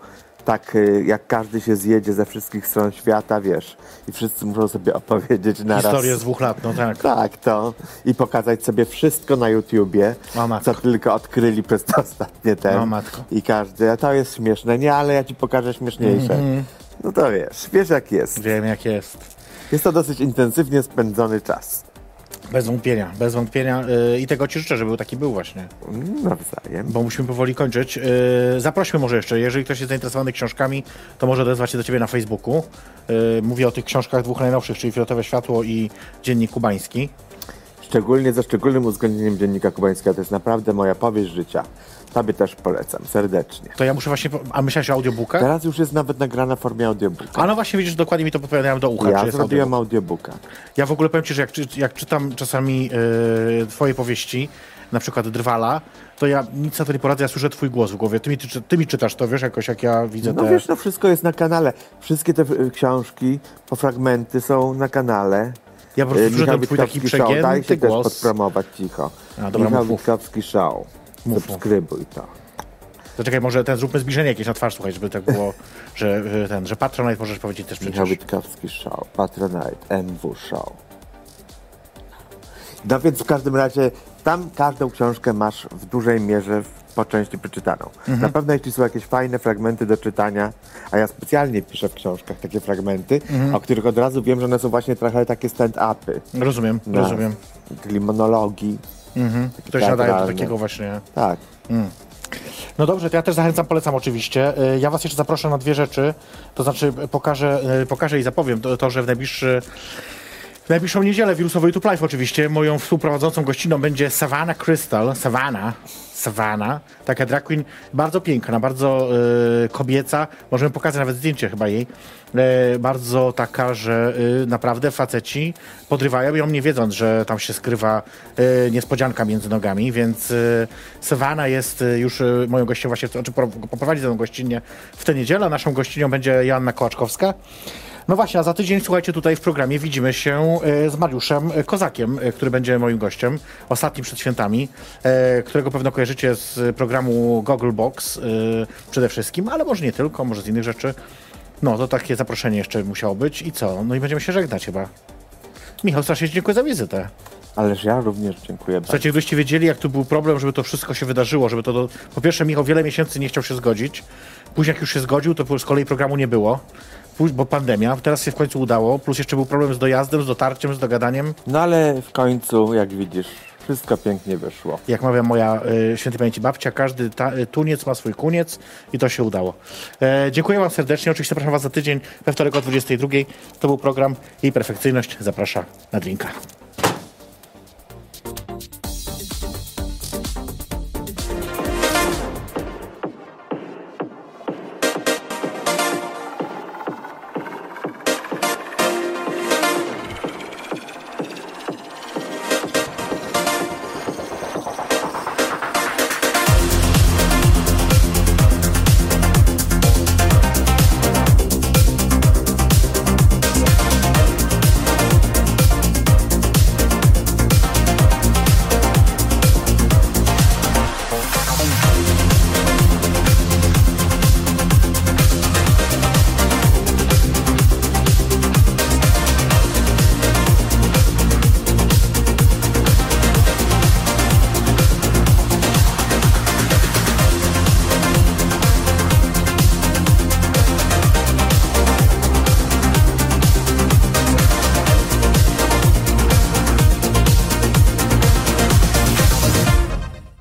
tak y, jak każdy się zjedzie ze wszystkich stron świata, wiesz, i wszyscy muszą sobie opowiedzieć naraz.
Historię z dwóch lat, no tak.
Tak, to. I pokazać sobie wszystko na YouTubie,
O
co tylko odkryli przez te ostatnie te.
O matko.
I każdy, a to jest śmieszne. Nie, ale ja ci pokażę śmieszniejsze.
Mhm.
No to wiesz, wiesz jak jest.
Wiem jak jest.
Jest to dosyć intensywnie spędzony czas.
Bez wątpienia, bez wątpienia. y, I tego ci życzę, żeby taki był właśnie.
Nawzajem.
Bo musimy powoli kończyć. Y, Zaprośmy może jeszcze, jeżeli ktoś jest zainteresowany książkami, to może odezwać się do ciebie na Facebooku. Y, Mówię o tych książkach dwóch najnowszych, czyli Fioletowe Światło i Dziennik Kubański.
Szczególnie ze szczególnym uwzględnieniem dziennika kubańskiego. To jest naprawdę moja powieść życia. Tobie też polecam, serdecznie.
To ja muszę właśnie... po- A myślałeś o audiobookach?
Teraz już jest nawet nagrana w formie audiobooka.
A no właśnie widzisz, dokładnie mi to podpowiadają do ucha, czy
Ja
jest
zrobiłem
audiobook.
audiobooka.
Ja w ogóle powiem ci, że jak, jak czytam czasami e, twoje powieści, na przykład Drwala, to ja nic na to nie poradzę, ja słyszę twój głos w głowie. Ty mi, ty, ty mi czytasz to, wiesz, jakoś jak ja widzę
No
te...
wiesz, no wszystko jest na kanale. Wszystkie te książki, po fragmenty są na kanale.
Ja po prostu słyszę ten twój taki.
Daj
przegięty głos.
podpromować cicho.
A, dobra,
Michał. Witkowski Show.
Mów.
Subskrybuj to.
Zaczekaj, może ten zróbmy zbliżenie jakieś na twarz, słuchaj, żeby tak było, że że ten, że Patronite możesz powiedzieć też
Michał
przecież.
Witkowski Show. Patronite. MW Show. No więc w każdym razie tam każdą książkę masz w dużej mierze w, po części przeczytaną.
Mhm.
Na pewno jeśli są jakieś fajne fragmenty do czytania, a ja specjalnie piszę w książkach takie fragmenty,
Mhm.
o których od razu wiem, że one są właśnie trochę takie stand-upy.
Rozumiem,
No.
rozumiem.
Czyli monologi.
To się nadaje do takiego właśnie...
Tak.
No dobrze, to ja też zachęcam, polecam oczywiście. Y, Ja was jeszcze zaproszę na dwie rzeczy. To znaczy pokażę, y, pokażę i zapowiem to, to że w najbliższy w najbliższą niedzielę wirusowy YouTube Live oczywiście moją współprowadzącą gościną będzie Savannah Crystal, Savannah, Savannah, taka drag queen, bardzo piękna, bardzo y, kobieca, możemy pokazać nawet zdjęcie chyba jej, y, bardzo taka, że y, naprawdę faceci podrywają ją nie wiedząc, że tam się skrywa niespodzianka między nogami, więc Savannah jest już moją gościnią właśnie, znaczy po- poprowadzi tę gościnę w tę niedzielę, naszą gościnią będzie Joanna Kołaczkowska. No właśnie, a za tydzień, słuchajcie, tutaj w programie widzimy się e, z Mariuszem Kozakiem, e, który będzie moim gościem, ostatnim przed świętami, e, którego pewno kojarzycie z programu Google Box przede wszystkim, ale może nie tylko, może z innych rzeczy. No, to takie zaproszenie jeszcze musiało być i co? No i będziemy się żegnać chyba. Michał, strasznie dziękuję za wizytę.
Ależ ja również dziękuję bardzo.
Słuchajcie, gdybyście wiedzieli, jak tu był problem, żeby to wszystko się wydarzyło, żeby to... Do... Po pierwsze, Michał wiele miesięcy nie chciał się zgodzić. Później, jak już się zgodził, to z kolei programu nie było, bo pandemia. Teraz się w końcu udało. Plus jeszcze był problem z dojazdem, z dotarciem, z dogadaniem.
No ale w końcu, jak widzisz, wszystko pięknie wyszło.
Jak mawia moja y, świętej pamięci babcia, każdy ta, y, tuniec ma swój kuniec i to się udało. E, dziękuję wam serdecznie. Oczywiście zapraszam was za tydzień we wtorek o 22. To był program Jej Perfekcyjność. Zaprasza na drinka.